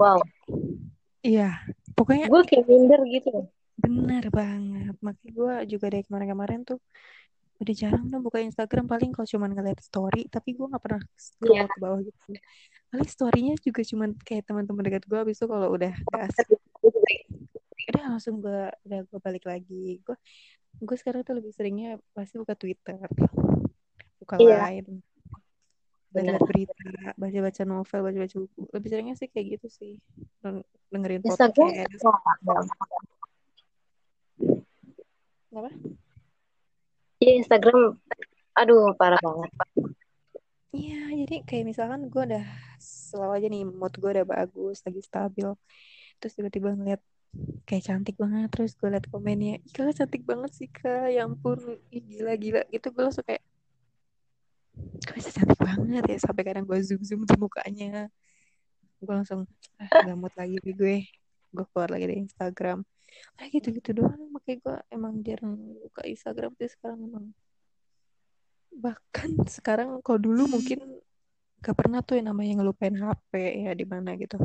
wow. Iya pokoknya gue kayak minder gitu. Bener banget. Makanya gue juga dari kemarin-kemarin tuh udah jarang tuh buka Instagram. Paling kalau cuman ngeliat story tapi gue nggak pernah scroll Iya. ke bawah gitu. Paling storynya juga cuman kayak teman-teman dekat gue abis itu kalau udah gas udah langsung gue udah gue balik lagi. Gue gue sekarang tuh lebih seringnya pasti buka Twitter. Buka Iya. lain lihat berita baca-baca novel baca-baca buku. Lebih seringnya sih kayak gitu sih. Deng- dengerin Instagram podcast. apa? Iya Instagram. Aduh parah banget. Iya jadi kayak misalkan gue udah selalu aja nih mood gue udah bagus lagi stabil. Terus tiba-tiba ngeliat kayak cantik banget terus gue liat komennya gila cantik banget sih kak. Ya ampun. Ih, gila gila. Gitu gue langsung kayak kok bisa cantik banget ya? Sampai kadang gue zoom zoom tuh mukanya. Gue langsung ah mood lagi nih gue. Gue keluar lagi dari Instagram. Kayak gitu gitu doang makanya gue emang jarang buka Instagram sih sekarang emang. Bahkan sekarang kalau dulu mungkin gak pernah tuh yang namanya ngelupain HP ya di mana gitu.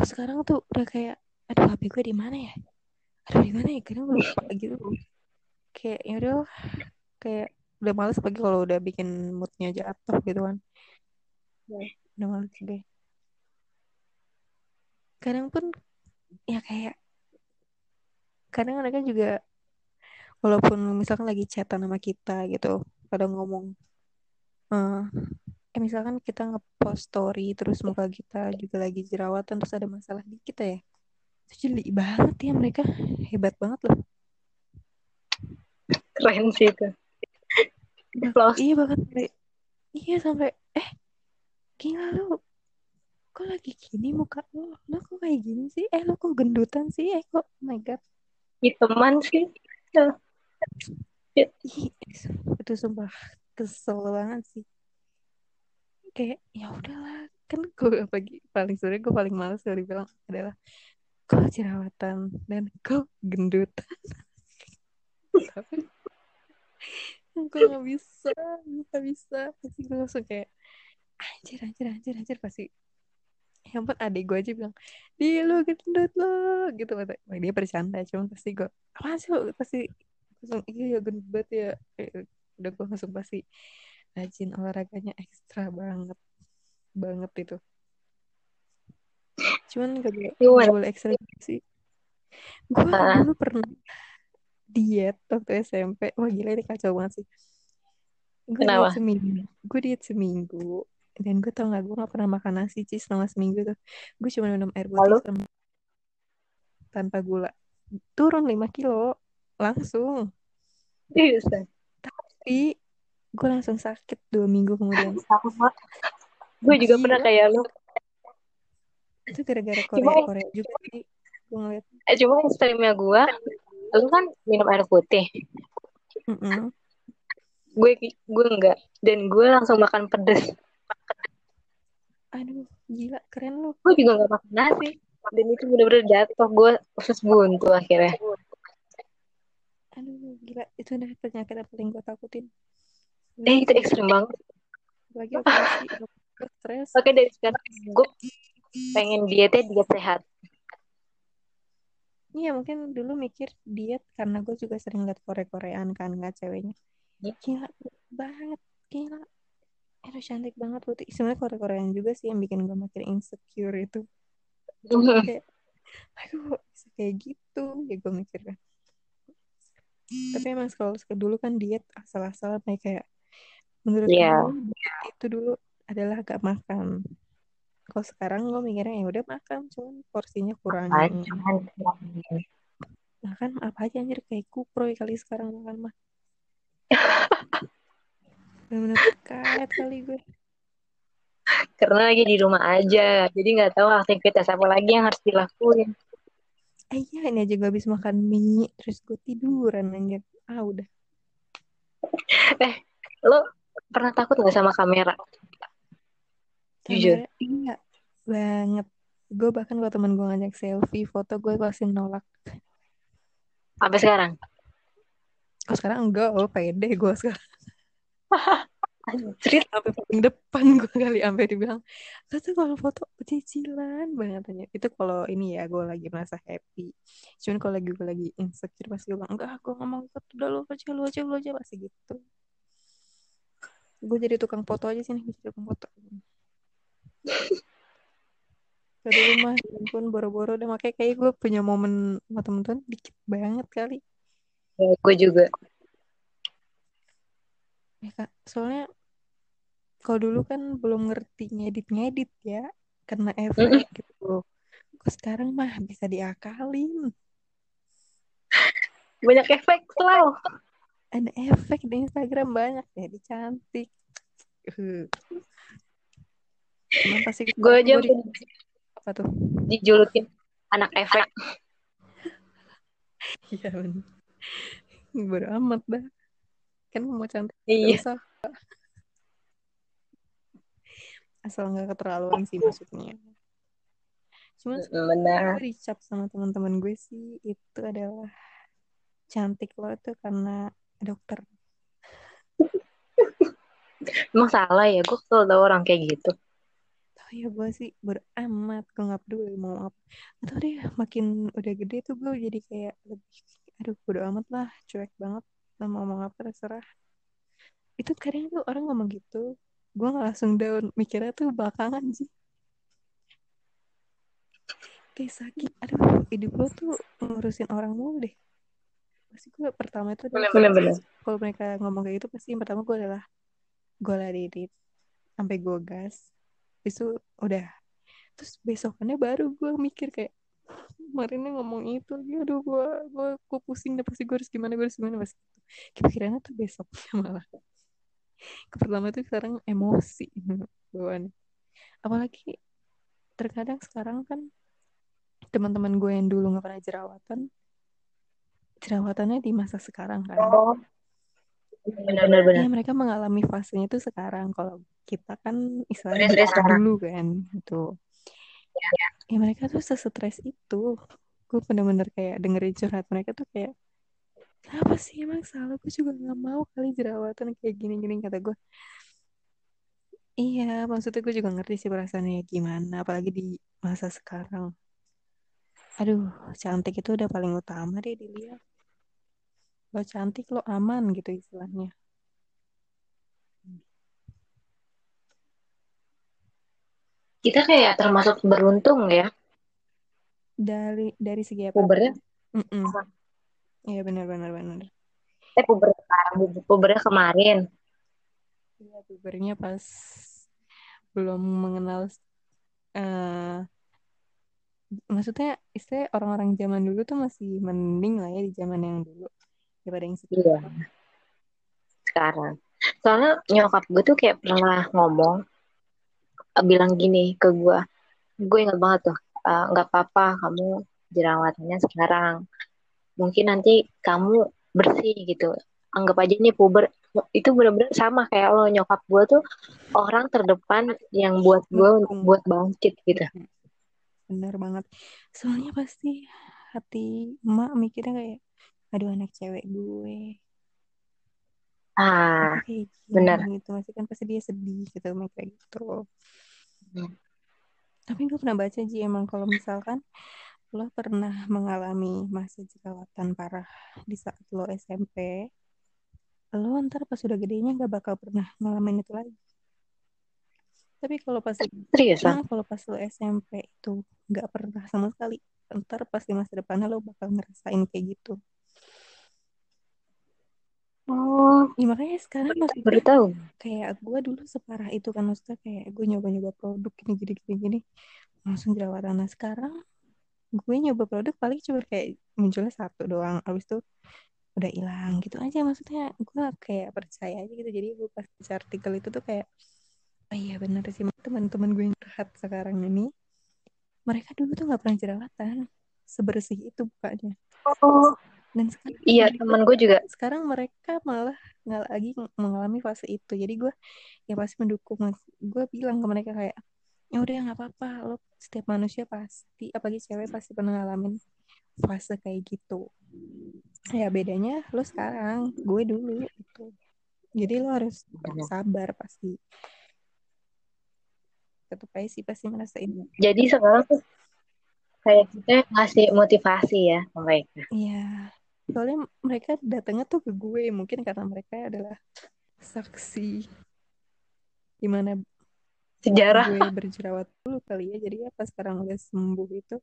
Sekarang tuh udah kayak aduh HP gue di mana ya? Aduh di mana ya? Kadang lupa gitu. Kayak ya udah kayak udah males pagi kalau udah bikin moodnya jatuh gitu kan. Udah males deh kadang pun ya kayak kadang mereka juga walaupun misalkan lagi chatan sama kita gitu kadang ngomong eh eh, misalkan kita ngepost story terus muka kita juga lagi jerawatan terus ada masalah di kita ya jeli banget ya mereka. Hebat banget loh. Keren sih itu. Bah- Applause. iya bahkan sampai iya sampai eh gila lu. Kok lagi gini muka lu? Lu kok kayak gini sih? Eh lu kok gendutan sih? Eh kok oh my god. Hiteman sih. Ih, itu sumpah. Kesel banget sih. Kayak ya udahlah. Kan gue pagi paling sebenarnya gue paling males kalau dibilang adalah kau jerawatan dan kau gendutan tapi gue nggak bisa nggak bisa. Pasti gue langsung kayak anjir anjir anjir anjir. Pasti yang pun adik gue aja bilang di lu gendut lo gitu kata dia bercanda cuman pasti gue apa sih lo pasti langsung iya ya gendut banget ya udah gue langsung pasti rajin olahraganya ekstra banget banget itu cuman gak boleh Gimana? gak boleh ekstra gitu sih gue Ah. dulu pernah diet waktu SMP wah gila ini kacau banget sih. Gue diet seminggu. Gue diet seminggu dan gue tau gak gue gak pernah makan nasi sih selama seminggu tuh. Gue cuma minum air putih sama tanpa gula. Turun 5 kilo langsung. Bisa. tapi gue langsung sakit dua minggu kemudian. Gue juga pernah kayak lu. Itu gara-gara Cuma- Korea Korea juga sih gue ngeliat Eh, cuma ekstrimnya gue, lu kan minum air putih. Mm-mm. Gue gue enggak. Dan gue langsung makan pedes. aduh gila keren lu Gue juga enggak makan nasi. Dan itu bener-bener jatuh. Gue usus buntu akhirnya. aduh gila itu udah penyakit yang paling gue takutin Eh, itu ekstrim banget. lagi gue stres Oke, dari sekarang gue pengen dietnya diet sehat. Iya mungkin dulu mikir diet karena gue juga sering liat Korea-Koreaan kan nggak ceweknya. Iya. Gila banget, gila. Aduh cantik banget putih. Sebenarnya Korea-Koreaan juga sih yang bikin gue makin insecure itu. Kayak, aduh bisa kayak gitu ya gue mikir kan. Tapi emang kalau dulu kan diet asal-asalan kayak menurut Iya. gue itu dulu adalah gak makan. Kalau sekarang gue mikirnya ya udah makan, cuman porsinya kurangin. makan apa aja anjir kayak kuproy kali sekarang makan mah bener-bener kaget kali gue Karena lagi di rumah aja. Jadi nggak tahu aktivitas apa lagi yang harus dilakuin. eh iya ini aja gue habis makan mie terus gue tiduran anjir ah udah Lo pernah takut nggak sama kamera? Jujur. Kamera, iya banget gue bahkan kalau temen gue ngajak selfie foto gue pasti nolak Sampai sekarang? kalau sekarang enggak oh pede gue sekarang Anjir. sampai paling depan gue kali sampai dibilang kata kalau foto cicilan banget aja itu kalau ini ya gue lagi merasa happy cuman kalau lagi gue lagi insecure pasti gue bilang enggak gue mau foto udah lu aja lu aja lu aja pasti gitu gue jadi tukang foto aja sini gue jadi tukang foto Dari rumah, ya ampun boro-boro udah makanya kayak gue punya momen sama temen-temen dikit banget kali. Ya, gue juga. Ya kak, soalnya kalau dulu kan belum ngerti ngedit-ngedit ya, karena efek gitu. Kok sekarang mah bisa diakalin. Banyak efek selalu. Ada efek di Instagram banyak ya, di cantik. Cuman pasti gue aja di, apa tuh? dijulukin anak efek. Iya bener. Bodo amat dah. Kan mau cantik iya. usah. Asal nggak keterlaluan sih maksudnya. Cuma benar. gue dicap sama teman-teman gue sih itu adalah cantik lo itu karena dokter. Emang salah ya? Gue kesel tau orang kayak gitu ya gue sih beramat gue nggak peduli mau apa atau deh makin udah gede tuh gue jadi kayak lebih aduh bodo amat lah cuek banget mau ngomong apa terserah. Itu kadang tuh orang ngomong gitu gue nggak langsung down mikirnya tuh belakangan sih. Kayak sakit aduh hidup lo tuh ngurusin orang mulu deh. Pasti gue pertama itu kalau mereka ngomong kayak gitu pasti yang pertama gue adalah gue ladidit sampai gue gas itu udah. Terus besokannya baru gue mikir kayak kemarinnya ngomong itu lagi aduh gue gue gue pusing deh pasti gue harus gimana gue harus gimana pas itu kepikirannya tuh besoknya malah. Ke pertama tuh sekarang emosi bawaan apalagi terkadang sekarang kan teman-teman gue yang dulu nggak pernah jerawatan jerawatannya di masa sekarang kan. Oh benar-benar Iya mereka mengalami fasenya itu sekarang. Kalau kita kan istilahnya dulu kan gitu. Ya mereka tuh sesetres itu. Gue bener-bener kayak dengerin curhat mereka tuh kayak kenapa sih? Emang salah? Gue juga nggak mau kali jerawatan kayak gini-gini kata gue. Iya maksudnya gue juga ngerti sih perasaannya gimana apalagi di masa sekarang. Aduh cantik itu udah paling utama deh dilihat lo cantik lo aman gitu istilahnya. Kita kayak termasuk beruntung ya. Dari dari segi apa? Pubernya? Mm-mm. Iya benar benar benar. eh puber pubernya kemarin. Iya pubernya pas belum mengenal eh maksudnya istilah orang-orang zaman dulu tuh masih mending lah ya di zaman yang dulu daripada yang iya. Sekarang. sekarang soalnya nyokap gue tuh kayak pernah ngomong eh, bilang gini ke gue gue ingat banget tuh eh, nggak apa-apa kamu jerawatannya sekarang. Mungkin nanti kamu bersih gitu. Anggap aja nih puber. Itu bener-bener sama kayak lo nyokap gue tuh orang terdepan yang buat gue Mendukung. buat bangkit gitu. Benar banget. Soalnya pasti hati emak mikirnya kayak aduh anak cewek gue ah kayak benar. gitu masih kan pasti dia sedih gitu kayak gitu. Hmm. Tapi gue pernah baca Ji emang kalau misalkan lo pernah mengalami masa jerawatan parah di saat lo SMP, lo ntar pas udah gedenya gak bakal pernah ngalamin itu lagi. Tapi kalau pas seriusan nah, kalau pas lo SMP itu nggak pernah sama sekali, ntar pas di masa depannya lo bakal ngerasain kayak gitu. Oh. Ya, makanya sekarang maksudnya baru tahu kayak gue dulu separah itu kan maksudnya kayak gue nyoba-nyoba produk gini gini gini gini. Langsung jerawatan. Nah sekarang gue nyoba produk paling cuma kayak munculnya satu doang. Abis itu udah hilang gitu aja. Maksudnya gue kayak percaya aja gitu. Jadi gue pas baca artikel itu tuh kayak oh iya bener sih teman-teman gue yang curhat sekarang ini mereka dulu tuh nggak pernah jerawatan. Sebersih itu bukannya oh dan sekarang iya teman gue juga. sekarang mereka malah nggak lagi mengalami fase itu. Jadi gue ya pasti mendukung. Gue bilang ke mereka kayak ya udah nggak apa-apa. Lo setiap manusia pasti apalagi cewek pasti pernah ngalamin fase kayak gitu. Ya bedanya lo sekarang gue dulu gitu. Jadi lo harus Benar. sabar pasti. Tetap aja sih pasti ngerasain. Jadi sekarang tuh kayak kita ngasih motivasi ya ke mereka. Iya, soalnya mereka datangnya tuh ke gue mungkin karena mereka adalah saksi di mana sejarah gue berjerawat dulu kali ya. Jadi ya pas sekarang udah sembuh itu,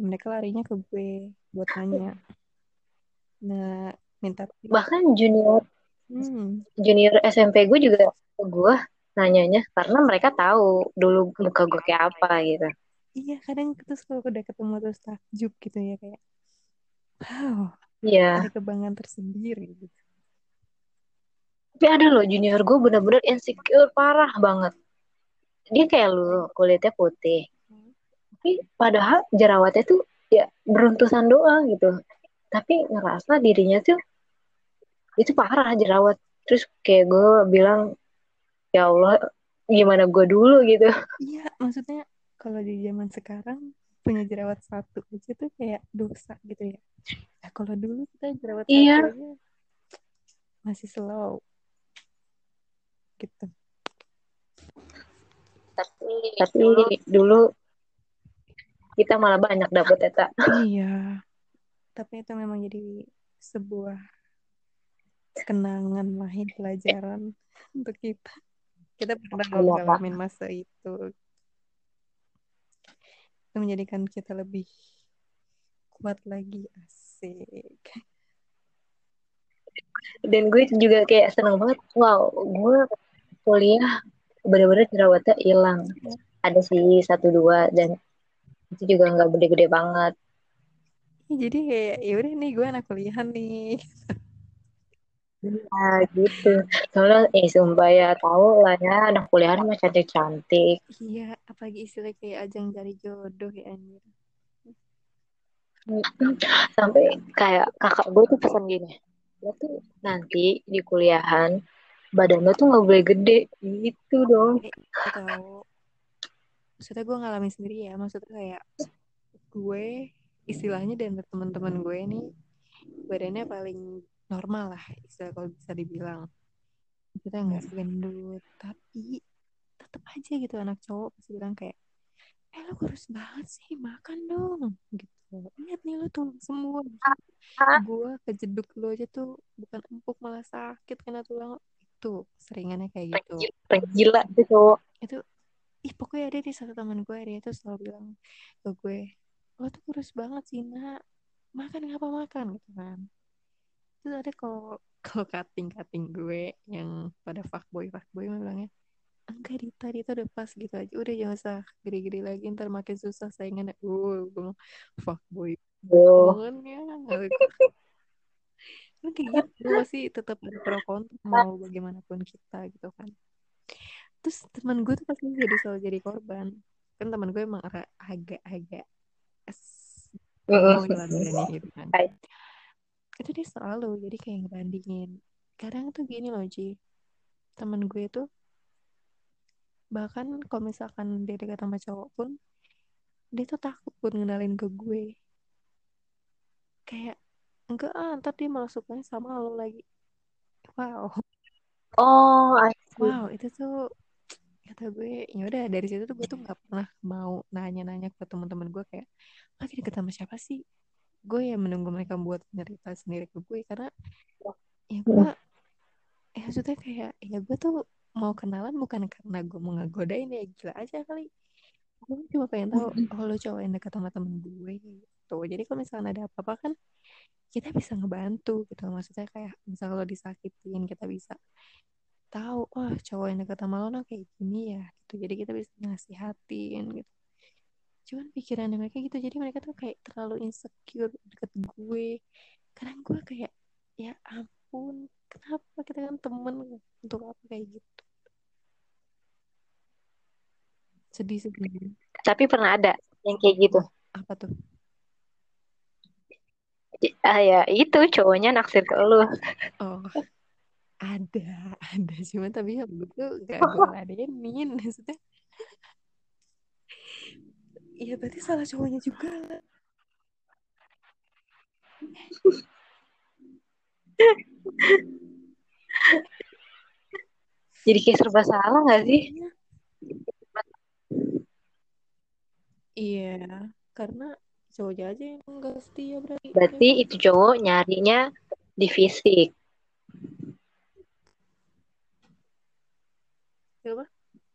mereka larinya ke gue buat nanya. Nah, minta bahkan junior hmm, junior SMP gue juga ke gue nanyanya karena mereka tahu dulu muka gue kayak apa gitu iya kadang terus kalau udah ketemu terus takjub gitu ya kayak wow iya. Ada kebanggaan tersendiri gitu. tapi ada loh junior gue bener-bener insecure parah banget. Dia kayak lu kulitnya putih. Tapi padahal jerawatnya tuh ya beruntusan doang gitu. Tapi ngerasa dirinya tuh itu parah jerawat. Terus kayak gue bilang ya Allah gimana gue dulu? gitu. Iya, maksudnya kalau di zaman sekarang punya jerawat satu aja tuh kayak dosa gitu ya. Nah, kalau dulu kita jerawat Iya. satu aja masih slow gitu. tapi tapi dulu kita malah banyak dapet eta Iya. Tapi itu memang jadi sebuah kenangan lahir pelajaran untuk kita. Kita pernah Iya, ngalamin masa itu. Itu menjadikan kita lebih kuat lagi asik. dan gue juga kayak seneng banget wow gue kuliah bener-bener jerawatnya hilang ada sih satu dua dan itu juga nggak gede-gede banget jadi kayak ya udah nih gue anak kuliahan nih. nah gitu. Soalnya eh sumpah ya tahu lah ya anak kuliahan mah cantik-cantik. Iya, apalagi istilah kayak ajang cari jodoh ya anjir. sampai kayak kakak gue tuh pesan gini lo tuh nanti di kuliahan badan lo tuh nggak boleh gede. Gitu dong. Eh, gue tahu. Maksudnya gue ngalamin sendiri ya, maksudnya kayak gue istilahnya dan teman-teman gue nih badannya paling normal lah, istilah kalau bisa dibilang. Kita nggak gendut, tapi tetap aja gitu anak cowok pasti bilang kayak, eh lo kurus banget sih, makan dong, gitu. Ingat nih lo tuh semua. Gue kejeduk lo aja tuh bukan empuk malah sakit kena tulang. Itu seringannya kayak gitu. Gila cowok itu ih pokoknya ada di satu teman gue dia tuh selalu bilang ke gue lo tuh kurus banget sih nak makan ngapa makan gitu kan terus ada kalau kalau cutting cutting gue yang pada fuckboy fuckboy mah bilangnya enggak Dita Dita udah pas gitu aja. Udah jangan usah gede-gede lagi ntar makin susah saingannya. Uh gue fuckboy. Yo. omongannya kan kayak gitu masih tetap ada pro kontra mau bagaimanapun kita gitu kan. Terus teman gue tuh pasti jadi selalu jadi korban. Kan teman gue emang agak-agak es- mau jalan berani gitu kan. Itu dia selalu jadi kayak ngebandingin. Kadang tuh gini loh Ji. Teman gue tuh bahkan kalau misalkan dia dekat sama cowok pun dia tuh takut buat ngenalin ke gue. Kayak enggak ah ntar dia malah sukanya sama lo lagi. Wow. Oh I see. wow itu tuh kata gue ya udah dari situ tuh gue tuh nggak pernah mau nanya-nanya ke teman-teman gue kayak lagi deket sama siapa sih gue ya menunggu mereka buat cerita sendiri ke gue karena ya. gue ya. maksudnya kayak ya gue tuh mau kenalan bukan karena gue mau ngegodain ya gila aja kali. Gue cuma pengen tahu oh lo cowok yang dekat sama temen gue gitu. Jadi kalau misalnya ada apa-apa kan kita bisa ngebantu gitu. Maksudnya kayak misalnya kalau disakitin kita bisa tahu oh cowok yang dekat sama lo nah kayak gini ya gitu. Jadi kita bisa nasihatin gitu cuman pikirannya mereka gitu jadi mereka tuh kayak terlalu insecure deket gue. Kadang gue kayak ya ampun kenapa kita kan temen untuk apa kayak gitu? Sedih sedih. Tapi pernah ada yang kayak gitu? Apa tuh? Ah ya itu cowoknya naksir ke lu. Oh ada ada. Cuman tapi ya tuh gak gue ladenin maksudnya Iya berarti salah cowoknya juga lah. jadi kayak serba salah nggak sih? Iya, karena cowoknya aja yang enggak setia berarti. berarti itu cowok nyarinya di fisik.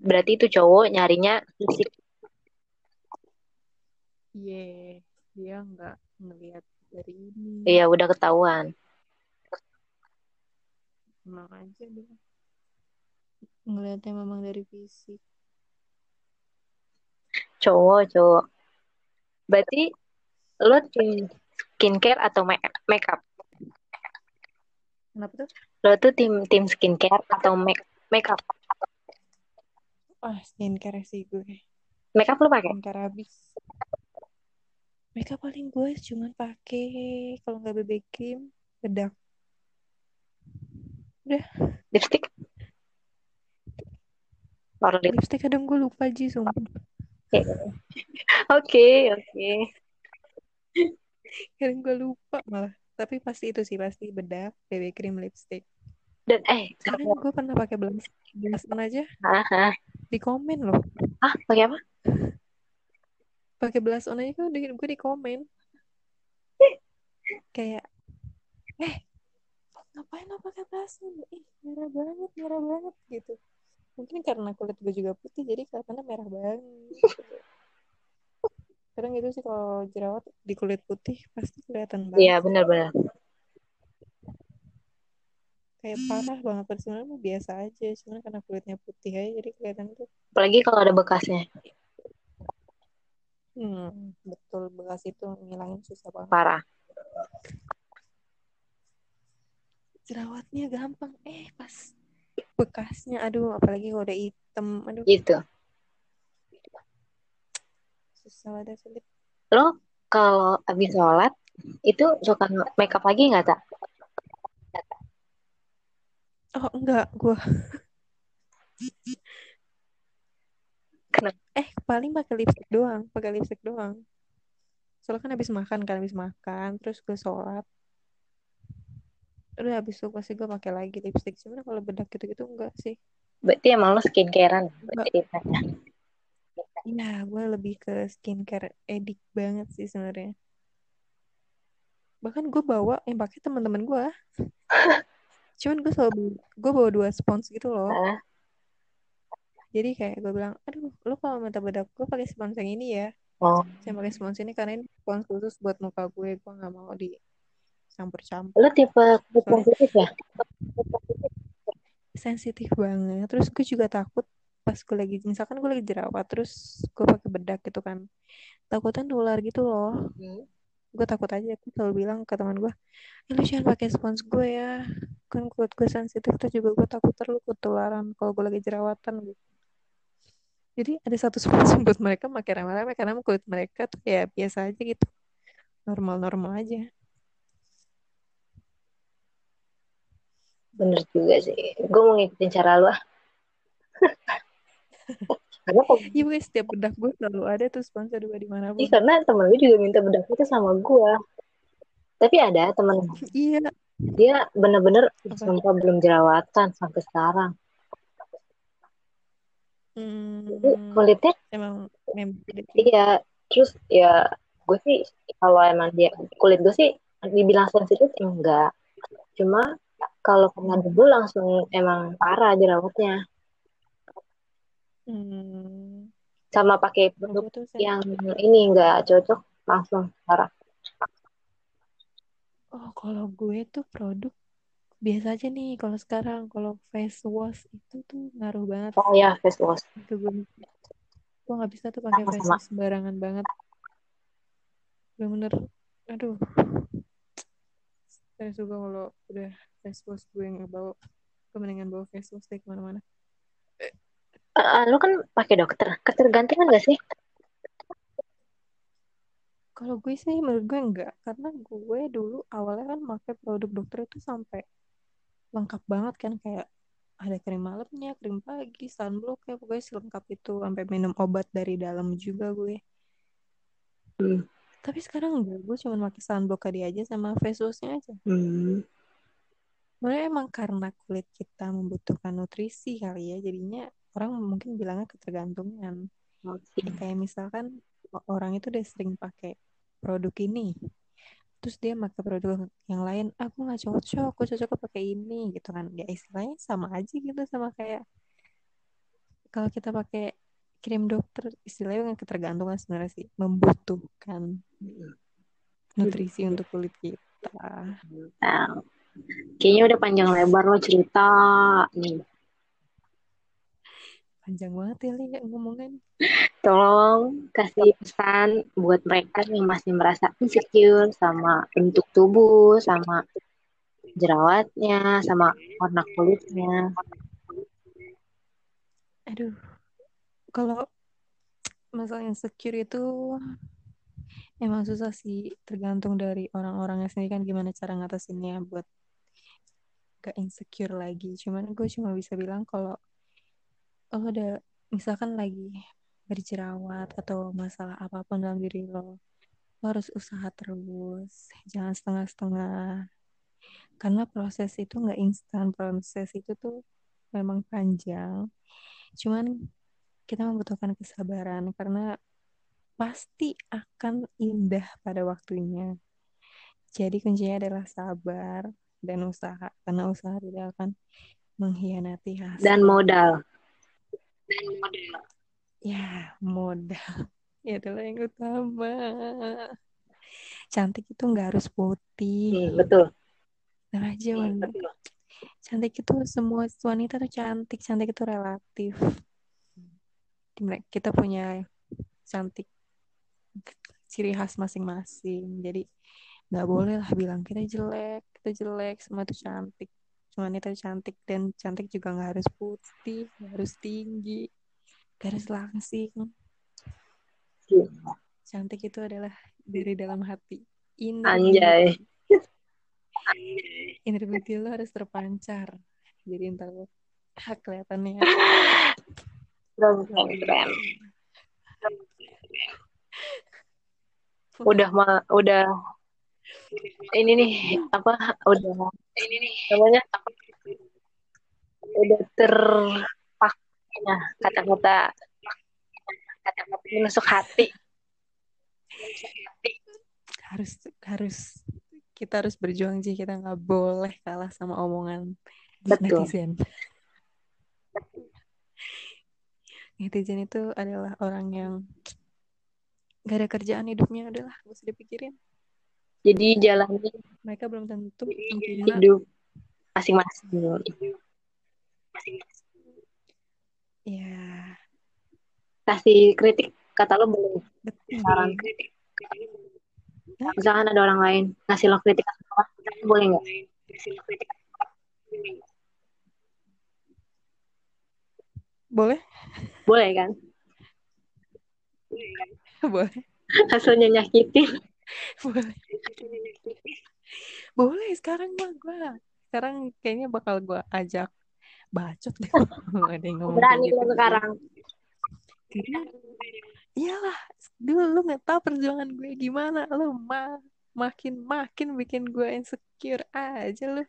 Berarti itu cowok nyarinya fisik Iya, dia nggak ngelihat dari ini. iya udah ketahuan Emang aja dia ngelihatnya memang dari fisik. cowok cowok berarti lo tim skincare atau make make up Kenapa tuh? Lo tuh tim tim skincare atau make makeup? Ah, skincare sih gue. Makeup lo pakai? Skincare habis. Makeup paling gue cuman pakai kalau nggak BB cream, bedak. Udah. Lipstick? Or lip? Lipstick kadang gue lupa Ji, sumpah. Oke, oke. Kadang gue lupa malah. Tapi pasti itu sih, pasti bedak, BB cream, lipstick. Dan eh, Kadang gue pernah pakai blush, blushan aja ah, ah. di komen loh. ah, pakai apa? Pakai blush on aja kan gue di komen. Kayak, eh, ngapain lo pakai blush on? Ih, merah banget, merah banget gitu. Mungkin karena kulit gue juga putih, jadi kelihatannya merah banget. Kadang gitu sih kalau jerawat di kulit putih pasti kelihatan banget. Iya, benar-benar. Kayak parah banget. Padahal Sebenarnya biasa aja, cuman karena kulitnya putih aja jadi kelihatan tuh. Apalagi kalau ada bekasnya. Hmm, betul bekas itu ngilangin susah banget. Parah. Jerawatnya gampang, eh pas bekasnya, aduh, apalagi kalau udah hitam, aduh, Gitu. susah banget sulit. Lo kalau habis sholat itu suka makeup lagi nggak, Tak? Oh enggak, gue Kenapa? eh paling pakai lipstick doang, pakai lipstick doang. Soalnya kan habis makan kan, habis makan, terus gue sholat. Udah habis itu pasti gue pakai lagi lipstick. Cuman kalau bedak gitu-gitu enggak sih. Berarti emang lo skincarean Enggak. ceritanya. Iya, gue lebih ke skincare edik banget sih sebenarnya. Bahkan gue bawa yang pakai teman-teman gue. Cuman gue selalu gue bawa dua spons gitu loh. Ah, Jadi kayak gue bilang, aduh, lo kalau minta bedak gue pakai spons yang ini ya. oh, Saya pakai spons ini karena ini spons khusus buat muka gue. Gue nggak mau dicampur-campur. lo tipe kulit sensitif ya? sensitif banget. Terus gue juga takut pas gue lagi, misalkan gue lagi jerawat, terus gue pakai bedak gitu kan. Takutnya nular gitu loh. Hmm. gue takut aja aku selalu bilang ke teman gue eh, lu jangan pakai spons gue ya kan kulit gue sensitif tuh juga gue takut terlalu ketularan kalau gue lagi jerawatan gitu jadi ada satu spons buat mereka pakai rame-rame karena kulit mereka tuh ya biasa aja gitu normal-normal aja Bener juga sih. Gue mau ngikutin cara lo. ah. Karena iya gue setiap bedak gue selalu ada tuh sponsor gue di mana Iya, pun karena temen gue juga minta bedak itu sama gue. Tapi ada temen iya dia bener-bener sumpah belum jerawatan sampai sekarang. Jadi hmm, kulitnya emang iya. Terus ya gue sih kalau emang dia kulit gue sih dibilang sensitif enggak. Cuma kalau kena debu langsung emang parah jerawatnya. hmm, Sama pakai produk yang ini enggak cocok langsung parah. oh kalau gue tuh produk biasa aja nih kalau sekarang kalau face wash itu tuh ngaruh banget. Oh ya face wash. ke gue gue nggak bisa tuh pakai face wash sembarangan banget. Bener-bener aduh. Saya suka kalau udah face wash gue nggak bawa. Gue mendingan bawa face wash deh ke mana-mana. Eh, lu kan pakai dokter. Ketergantungan gak sih? kalau gue sih menurut gue enggak karena gue dulu awalnya kan pakai produk dokter itu sampai lengkap banget kan kayak ada krim malamnya, krim pagi, sunblock ya pokoknya selengkap itu sampai minum obat dari dalam juga gue. Hmm. Tapi sekarang enggak, gue cuma pakai sunblock tadi aja sama face wash-nya aja. Hmm. Sebenarnya emang karena kulit kita membutuhkan nutrisi kali ya, jadinya orang mungkin bilangnya ketergantungan. Oke. Ya, kayak misalkan orang itu udah sering pakai produk ini, terus dia pakai produk yang lain, aku nggak cocok, aku cocok pakai ini gitu kan. Ya istilahnya sama aja gitu sama kayak kalau kita pakai krim dokter, istilahnya dengan ketergantungan sebenarnya sih membutuhkan nutrisi untuk kulit kita. Nah, kayaknya udah panjang lebar lo cerita nih. Panjang banget ya Li ngomongin. Tolong kasih pesan buat mereka yang masih merasa insecure sama bentuk tubuh, sama jerawatnya sama warna kulitnya Aduh, kalau masalah insecure itu emang susah sih, tergantung dari orang-orangnya sendiri kan gimana cara ngatasinnya buat gak insecure lagi. Cuman gue cuma bisa bilang kalau lo udah misalkan lagi berjerawat atau masalah apa pun dalam diri lo, lo harus usaha terus, jangan setengah-setengah. Karena proses itu nggak instan, proses itu tuh memang panjang. Cuman kita membutuhkan kesabaran karena pasti akan indah pada waktunya. Jadi kuncinya adalah sabar dan usaha karena usaha tidak akan mengkhianati hasil. dan modal Ya, modal. Ya adalah yang utama. Cantik itu nggak harus putih. Hmm, betul Nah aja, Wan. Cantik itu semua wanita tuh cantik. Cantik itu relatif. Kita punya cantik ciri khas masing-masing. Jadi nggak boleh lah bilang kita jelek, kita jelek, semua itu cantik. Cuma wanita cantik dan cantik juga nggak harus putih, nggak harus tinggi, harus langsing. Cantik itu adalah dari dalam hati. Inner Anjay. Inner beauty lo harus terpancar. Jadi ntar lo kelihatannya keren udah ma udah ini nih apa udah ini nih namanya apa udah terpakainya kata-kata kata-kata masuk hati harus harus kita harus berjuang sih kita nggak boleh kalah sama omongan betul netizen. Netizen itu adalah orang yang gak ada kerjaan hidupnya adalah gak usah dipikirin. jadi jalani Mereka belum tentu hidup masing-masing Ya, kasih kritik kata lo belum betul. saran kritik misalkan ada orang lain ngasih lo kritik apa boleh nggak Boleh? boleh kan Boleh. hasilnya nyakitin Boleh. Boleh sekarang mah gue. Sekarang kayaknya bakal gue ajak bacot deh. Ada yang ngomong berani gitu. sekarang. Iyalah dulu lu nggak tahu perjuangan gue gimana. Lu mah makin makin bikin gue insecure aja lu.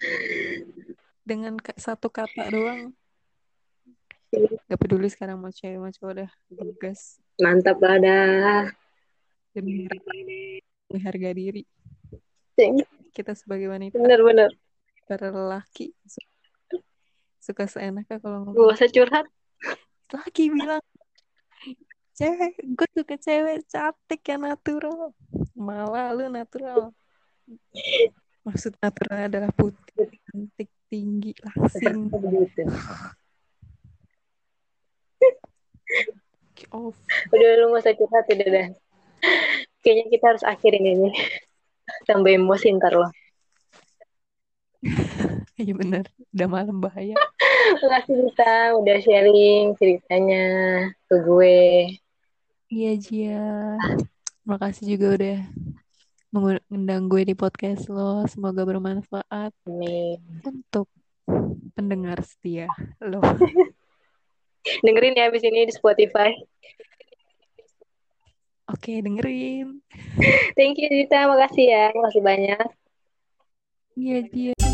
Dengan satu kata doang. Gak peduli sekarang mau cewek mau cowok udah tugas mantap lah dah. Demi harga diri. Kita sebagai wanita. Bener-bener para lelaki suka seenaknya kalau gak ngomong usah curhat. Laki bilang cewek gue suka cewek cantik yang natural. Malah lu natural. Maksud natural adalah putih cantik tinggi langsing off. Udah lu gak usah curhat udah dah. Kayaknya kita harus akhirin ini. Tambah emosi ntar lo. Iya bener. Udah malam bahaya makasih Rita. Udah sharing ceritanya ke gue. Iya Jia. Makasih juga udah mengundang gue di podcast lo. Semoga bermanfaat Amin. untuk pendengar setia lo. Dengerin ya abis ini di Spotify. Oke dengerin. Thank you Rita. Makasih ya. Makasih banyak. Iya Jia